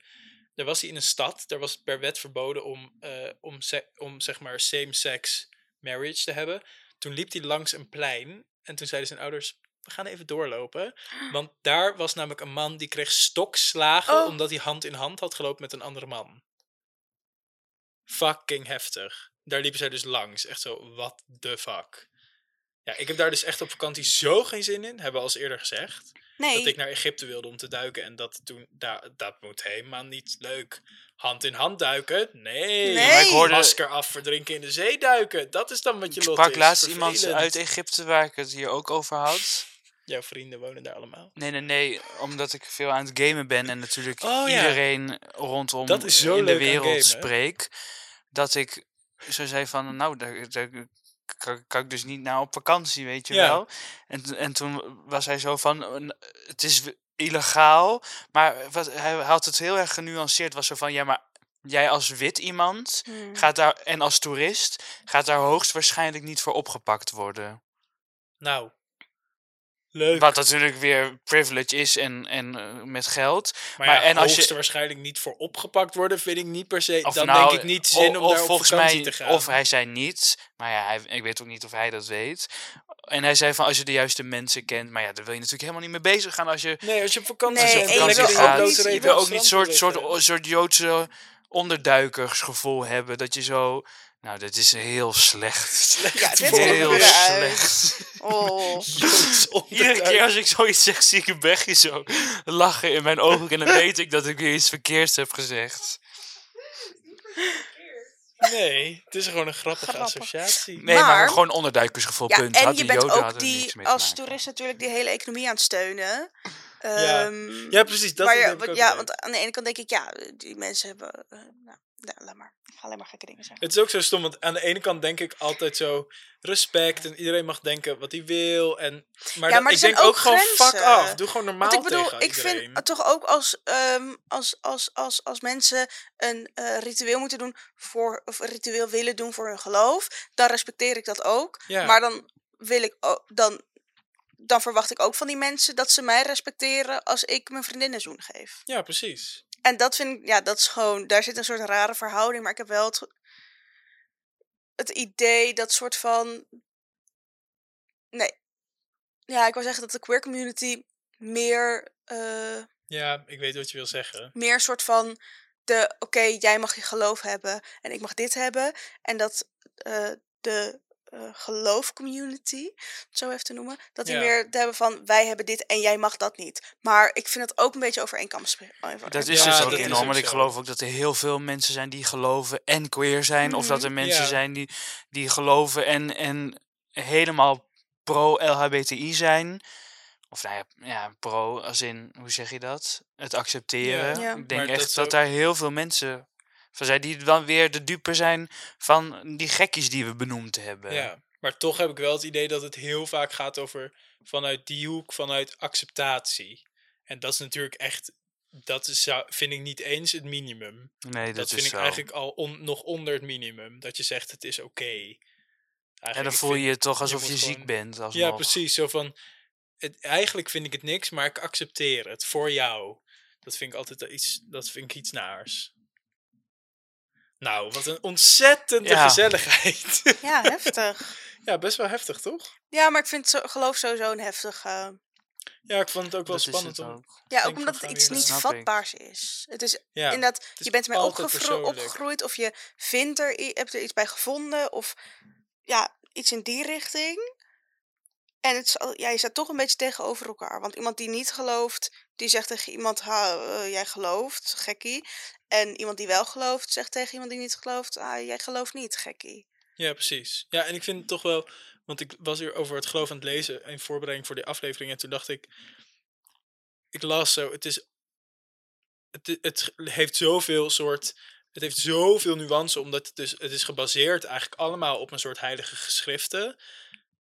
Speaker 1: Daar was hij in een stad. Daar was het per wet verboden om, eh, om, om zeg maar same-sex marriage te hebben. Toen liep hij langs een plein. En toen zeiden zijn ouders, we gaan even doorlopen. Want daar was namelijk een man die kreeg stokslagen
Speaker 2: Oh.
Speaker 1: omdat hij hand in hand had gelopen met een andere man. Fucking heftig. Daar liepen zij dus langs. Echt zo, what the fuck. Ja, ik heb daar dus echt op vakantie zo geen zin in. Hebben we al eens eerder gezegd.
Speaker 2: Nee,
Speaker 1: Dat ik naar Egypte wilde om te duiken. En dat toen, da, dat moet helemaal niet leuk. Hand in hand duiken? Nee.
Speaker 2: Ik
Speaker 3: hoorde-
Speaker 1: Masker af, verdrinken in de zee duiken. Dat is dan wat je
Speaker 3: Ik
Speaker 1: lot
Speaker 3: sprak
Speaker 1: is.
Speaker 3: laatst iemand uit Egypte waar ik het hier ook over had.
Speaker 1: Jouw vrienden wonen daar allemaal.
Speaker 3: Nee, nee, nee, omdat ik veel aan het gamen ben en natuurlijk
Speaker 1: Oh, ja.
Speaker 3: iedereen rondom
Speaker 1: Dat is zo
Speaker 3: in de wereld
Speaker 1: gamen.
Speaker 3: spreek. Dat ik zo zei van, nou, daar, daar kan, kan ik dus niet naar op vakantie, weet je
Speaker 1: Ja.
Speaker 3: wel. En, en toen was hij zo van, het is illegaal, maar wat, hij had het heel erg genuanceerd, was zo van, ja, maar jij als wit iemand
Speaker 2: Hmm.
Speaker 3: gaat daar, en als toerist, gaat daar hoogstwaarschijnlijk niet voor opgepakt worden.
Speaker 1: Nou. Leuk.
Speaker 3: Wat natuurlijk weer privilege is en, en eh, met geld.
Speaker 1: Maar,
Speaker 3: Maar
Speaker 1: ja,
Speaker 3: en als je-
Speaker 1: waarschijnlijk niet voor opgepakt worden, vind ik niet per se.
Speaker 3: Of
Speaker 1: dan
Speaker 3: nou,
Speaker 1: denk ik niet zin om daar
Speaker 3: volgens mij,
Speaker 1: te gaan.
Speaker 3: Of hij zei niet, maar ja, hij, ik weet ook niet of hij dat weet. En hij zei van als je de juiste mensen kent, maar ja, daar wil je natuurlijk helemaal niet mee bezig gaan als je
Speaker 1: Nee, als je op vakantie
Speaker 2: Nee, en je wil ook
Speaker 1: je
Speaker 2: niet-
Speaker 3: wil ook soort, soort, soort Joodse onderduikersgevoel hebben. Dat je zo, nou, dit is heel slecht.
Speaker 2: Ja, dit er
Speaker 3: Heel slecht.
Speaker 2: Oh.
Speaker 3: Iedere keer als ik zoiets zeg, zie ik een Brechtje zo lachen in mijn ogen. En dan weet ik dat ik weer iets verkeerds heb gezegd.
Speaker 1: Nee, het is gewoon een grappige
Speaker 2: Grappig.
Speaker 1: associatie.
Speaker 3: Nee, maar,
Speaker 2: Maar-
Speaker 3: gewoon onderduikersgevoel,
Speaker 2: Ja,
Speaker 3: punt.
Speaker 2: en
Speaker 3: Had
Speaker 2: je bent ook die als toerist natuurlijk die hele economie aan het steunen.
Speaker 1: Ja.
Speaker 2: Ehm,
Speaker 1: Ja, precies. Dat
Speaker 2: ja, want aan de ene kant denk ik, ja, die mensen hebben. eh, nou, ja, laat maar. Ik ga alleen maar gekke dingen zeggen.
Speaker 1: Het is ook zo stom, want aan de ene kant denk ik altijd zo respect en iedereen mag denken wat hij wil. En, maar,
Speaker 2: Ja,
Speaker 1: dan-
Speaker 2: maar
Speaker 1: ik denk ook
Speaker 2: ook
Speaker 1: gewoon fuck af. Doe gewoon normaal
Speaker 2: Want ik bedoel,
Speaker 1: tegen
Speaker 2: ik
Speaker 1: iedereen.
Speaker 2: vind toch ook als, ehm, als, als, als, als mensen een eh, ritueel moeten doen voor, of een ritueel willen doen voor hun geloof, dan respecteer ik dat ook.
Speaker 1: Ja.
Speaker 2: Maar dan wil ik ook, dan, dan verwacht ik ook van die mensen dat ze mij respecteren als ik mijn vriendin een zoen geef.
Speaker 1: Ja, precies.
Speaker 2: En dat vind ik, ja, dat is gewoon, daar zit een soort rare verhouding, maar ik heb wel het, het idee dat soort van, nee, ja, ik wil zeggen dat de queer community meer, eh,
Speaker 1: Ja, ik weet wat je wil zeggen.
Speaker 2: meer soort van de, oké, jij mag je geloof hebben en ik mag dit hebben. En dat eh, de eh geloofcommunity, zo even te noemen, dat die
Speaker 1: Ja.
Speaker 2: meer hebben van, wij hebben dit en jij mag dat niet. Maar ik vind het ook een beetje over één kam.
Speaker 3: Dat is
Speaker 1: Ja,
Speaker 3: dus ook enorm. Want ik geloof ook dat er heel veel mensen zijn die geloven en queer zijn. Of dat
Speaker 2: Mhm.
Speaker 3: er mensen
Speaker 1: Ja.
Speaker 3: zijn die, die geloven en, en helemaal pro-LHBTI zijn. Of nou ja, ja, pro als in, hoe zeg je dat? Het accepteren.
Speaker 2: Ja.
Speaker 3: Ik denk
Speaker 1: Maar
Speaker 3: echt
Speaker 1: dat is
Speaker 3: dat,
Speaker 1: ook-
Speaker 3: daar heel veel mensen van zijn die dan weer de dupe zijn van die gekkies die we benoemd hebben.
Speaker 1: Ja. Maar toch heb ik wel het idee dat het heel vaak gaat over vanuit die hoek, vanuit acceptatie. En dat is natuurlijk echt, dat is, vind ik niet eens het minimum.
Speaker 3: Nee, dat,
Speaker 1: Dat,
Speaker 3: is
Speaker 1: vind ik
Speaker 3: zo.
Speaker 1: eigenlijk al on- nog onder het minimum. Dat je zegt het is oké.
Speaker 3: En dan voel je je toch alsof je, ziek
Speaker 1: gewoon-
Speaker 3: bent. Alsnog.
Speaker 1: Ja, precies. Zo van, het, eigenlijk vind ik het niks, maar ik accepteer het voor jou. Dat vind ik altijd iets, dat vind ik iets naars. Nou, wat een ontzettende
Speaker 3: Ja.
Speaker 1: gezelligheid.
Speaker 2: Ja, heftig.
Speaker 1: ja, best wel heftig, toch?
Speaker 2: Ja, maar ik vind zo, geloof sowieso een heftig... eh,
Speaker 1: Ja, ik vond het ook wel
Speaker 3: Dat
Speaker 1: spannend
Speaker 3: het
Speaker 1: om...
Speaker 3: ook.
Speaker 2: ja, ook omdat het
Speaker 1: gaan
Speaker 2: iets niet vatbaars is. Het is
Speaker 1: Ja,
Speaker 2: inderdaad,
Speaker 1: is
Speaker 2: je bent ermee opgegroeid of je vindt er, hebt er iets bij gevonden of ja, iets in die richting. En het is, al- ja, je staat toch een beetje tegenover elkaar. Want iemand die niet gelooft, die zegt tegen iemand, ha, eh, jij gelooft, gekkie. En iemand die wel gelooft, zegt tegen iemand die niet gelooft, ah, jij gelooft niet, gekkie.
Speaker 1: Ja, precies. Ja, en ik vind het toch wel... Want ik was hier over het geloof aan het lezen in voorbereiding voor die aflevering. En toen dacht ik... Ik las zo, het is... Het, het heeft zoveel soort... Het heeft zoveel nuance, omdat het dus... Het is gebaseerd eigenlijk allemaal op een soort heilige geschriften.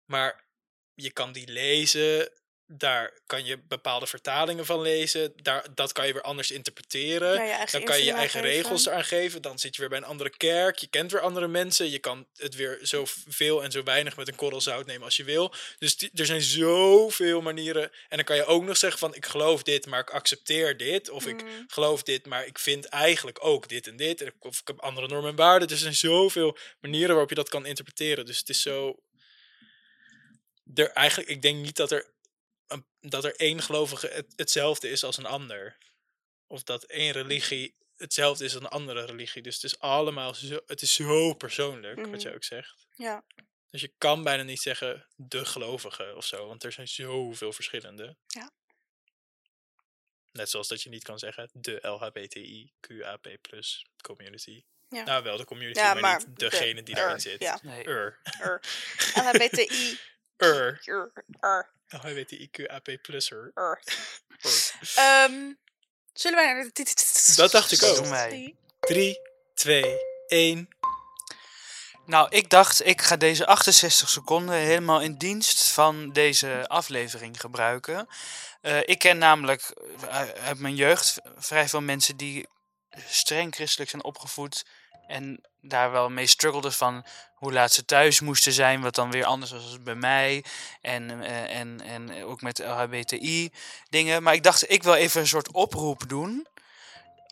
Speaker 1: Maar je kan die lezen... Daar kan je bepaalde vertalingen van lezen. Daar, dat kan je weer anders interpreteren.
Speaker 2: Ja, je eigen
Speaker 1: Dan kan je je eigen regels eraan geven. Dan zit je weer bij een andere kerk. Je kent weer andere mensen. Je kan het weer zo veel en zo weinig met een korrel zout nemen als je wil. Dus die- er zijn zoveel manieren. En dan kan je ook nog zeggen van ik geloof dit, maar ik accepteer dit. Of ik
Speaker 2: Mm.
Speaker 1: geloof dit, maar ik vind eigenlijk ook dit en dit. Of ik heb andere normen en waarden. Dus er zijn zoveel manieren waarop je dat kan interpreteren. Dus het is zo... Er, eigenlijk, ik denk niet dat er, een- dat er één gelovige het, hetzelfde is als een ander. Of dat één religie hetzelfde is als een andere religie. Dus het is allemaal zo, het is zo persoonlijk, wat
Speaker 2: Mhm.
Speaker 1: je ook zegt.
Speaker 2: Ja.
Speaker 1: Dus je kan bijna niet zeggen de gelovige of zo, want er zijn zoveel verschillende.
Speaker 2: Ja.
Speaker 1: Net zoals dat je niet kan zeggen de LHBTIQAP community.
Speaker 2: Ja.
Speaker 1: Nou, wel de community,
Speaker 2: Ja,
Speaker 1: maar,
Speaker 2: maar
Speaker 1: niet degene die daarin
Speaker 2: er,
Speaker 1: zit.
Speaker 2: Ja,
Speaker 3: Nee.
Speaker 1: Er.
Speaker 2: er. LHBTI.
Speaker 1: Er.
Speaker 2: Er. Er.
Speaker 1: LHBTIQAP plusser.
Speaker 2: er.
Speaker 1: Er.
Speaker 2: Ehm, zullen wij naar de
Speaker 1: Dat dacht ik ook.
Speaker 3: doen wij.
Speaker 1: 3, 2, 1.
Speaker 3: Nou, ik dacht, ik ga deze 68 seconden helemaal in dienst van deze aflevering gebruiken. Eh, ik ken namelijk eh, uit mijn jeugd vrij veel mensen die streng christelijk zijn opgevoed. En daar wel mee struggelden van hoe laat ze thuis moesten zijn, wat dan weer anders was bij mij. En, eh, en, en ook met LHBTI dingen. Maar ik dacht, ik wil even een soort oproep doen.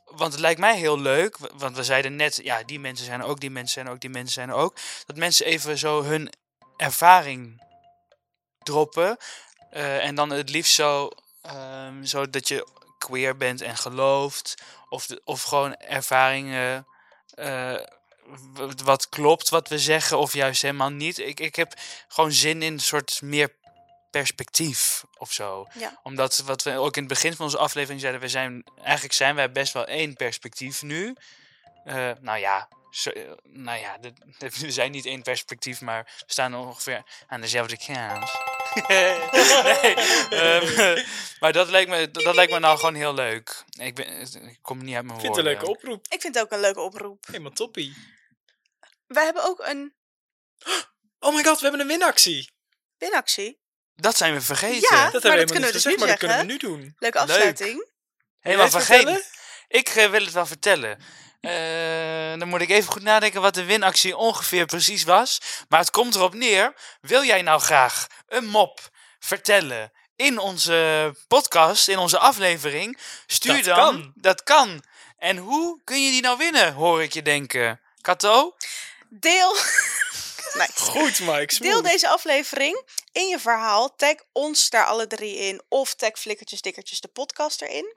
Speaker 3: Want het lijkt mij heel leuk, want we zeiden net, ja, die mensen zijn ook, die mensen zijn ook, die mensen zijn ook. Dat mensen even zo hun ervaring droppen. eh, en dan het liefst zo, ehm, zo dat je queer bent en gelooft. Of, de- of gewoon ervaringen eh, wat klopt wat we zeggen, of juist helemaal niet. Ik, ik heb gewoon zin in een soort meer perspectief of zo.
Speaker 2: Ja.
Speaker 3: Omdat wat we ook in het begin van onze aflevering zeiden, we zijn, eigenlijk zijn wij best wel één perspectief nu. Eh, nou ja, zo, eh, nou ja, we zijn niet één perspectief, maar we staan ongeveer aan dezelfde kant. Nee, ehm, maar dat lijkt, me, dat, lijkt me nou gewoon heel leuk. Ik, ben, ik kom niet uit mijn
Speaker 1: Ik vind het een
Speaker 3: woorden.
Speaker 1: leuke oproep.
Speaker 2: Ik vind het ook een leuke oproep.
Speaker 1: Helemaal toppie.
Speaker 2: Wij hebben ook een
Speaker 1: Oh my god, we hebben een winactie.
Speaker 2: winactie.
Speaker 3: Dat zijn we vergeten.
Speaker 2: Ja.
Speaker 1: Dat
Speaker 2: maar
Speaker 1: hebben we
Speaker 2: dat
Speaker 1: helemaal
Speaker 2: kunnen we
Speaker 1: niet
Speaker 2: dus
Speaker 1: gezegd,
Speaker 2: nu
Speaker 1: maar dat kunnen we nu doen.
Speaker 2: Leuke
Speaker 3: Leuk.
Speaker 2: afsluiting.
Speaker 3: Helemaal vergeten.
Speaker 1: vertellen?
Speaker 3: Ik eh, wil het wel vertellen. Eh, dan moet ik even goed nadenken wat de winactie ongeveer precies was. Maar het komt erop neer. Wil jij nou graag een mop vertellen in onze podcast, in onze aflevering? Stuur
Speaker 1: Dat
Speaker 3: dan.
Speaker 1: kan.
Speaker 3: Dat kan. En hoe kun je die nou winnen, hoor ik je denken? Kato?
Speaker 2: Deel. nice.
Speaker 1: Goed, Mike.
Speaker 2: Deel deze aflevering in je verhaal. Tag ons daar alle drie in. Of tag Flikkertjes Dikkertjes de podcast erin.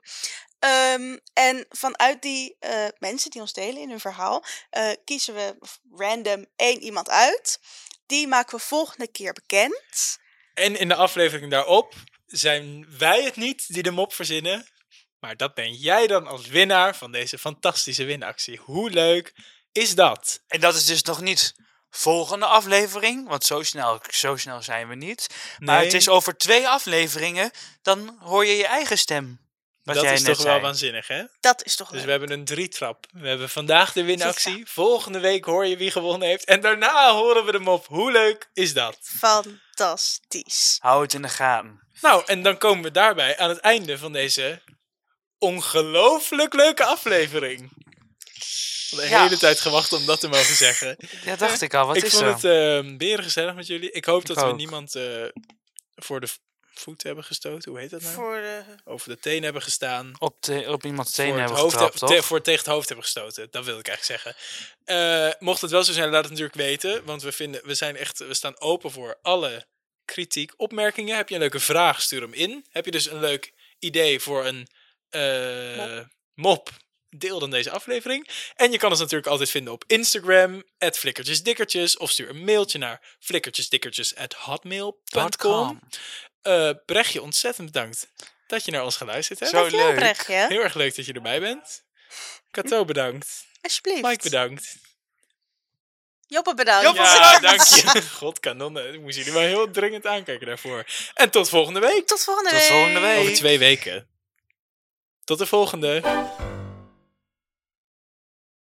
Speaker 2: Ehm, en vanuit die eh, mensen die ons delen in hun verhaal... eh, kiezen we random één iemand uit. Die maken we volgende keer bekend.
Speaker 1: En in de aflevering daarop zijn wij het niet die de mop verzinnen. Maar dat ben jij dan als winnaar van deze fantastische winactie. Hoe leuk is dat?
Speaker 3: En dat is dus nog niet volgende aflevering, want zo snel, zo snel zijn we niet. Maar
Speaker 1: Nee.
Speaker 3: het is over twee afleveringen, dan hoor je je eigen stem. Wat
Speaker 1: dat
Speaker 3: jij
Speaker 1: is
Speaker 3: net
Speaker 1: toch wel waanzinnig, hè?
Speaker 2: Dat is toch
Speaker 1: Dus
Speaker 2: leuk.
Speaker 1: we hebben een drietrap. We hebben vandaag de winactie. Volgende week hoor je wie gewonnen heeft. En daarna horen we hem op. Hoe leuk is dat?
Speaker 2: Fantastisch.
Speaker 3: Hou het in de gaten.
Speaker 1: Nou, en dan komen we daarbij aan het einde van deze ongelooflijk leuke aflevering. De
Speaker 3: Ja.
Speaker 1: hele tijd gewacht om dat te mogen zeggen.
Speaker 3: Ja, dacht ik al. Wat
Speaker 1: ik
Speaker 3: is
Speaker 1: vond het uh, beren gezellig met jullie. Ik hoop dat we niemand eh, voor de voet hebben gestoten. Hoe heet dat nou?
Speaker 2: Voor de...
Speaker 1: Over de teen hebben gestaan.
Speaker 3: op, de, op iemands
Speaker 1: het
Speaker 3: hebben
Speaker 1: hoofd
Speaker 3: getrapt,
Speaker 1: heb-
Speaker 3: toch?
Speaker 1: te- voor tegen het hoofd hebben gestoten. Dat wil ik eigenlijk zeggen. Eh, mocht het wel zo zijn, laat het natuurlijk weten. Want we, vinden, we, zijn echt, we staan open voor alle kritiek, opmerkingen. Heb je een leuke vraag, stuur hem in. Heb je dus een leuk idee voor een eh, mop. Deel dan deze aflevering. En je kan ons natuurlijk altijd vinden op Instagram, flikkertjesdikkertjes. Of stuur een mailtje naar flikkertjesdikkertjes.hotmail.com.
Speaker 3: .com.
Speaker 1: Eh Brechtje, ontzettend bedankt dat je naar ons geluisterd hebt.
Speaker 3: Zo
Speaker 2: Dankjewel,
Speaker 3: leuk.
Speaker 2: Brechtje.
Speaker 1: Heel erg leuk dat je erbij bent. Kato bedankt.
Speaker 2: Alsjeblieft.
Speaker 1: Mike bedankt.
Speaker 2: Joppe bedankt.
Speaker 3: Joppe
Speaker 1: Ja, dank je. God, kanonnen. Ik moest jullie wel heel dringend aankijken daarvoor. En tot volgende week.
Speaker 2: Tot volgende
Speaker 3: Tot
Speaker 2: week.
Speaker 3: volgende week.
Speaker 1: Over twee weken. Tot de volgende.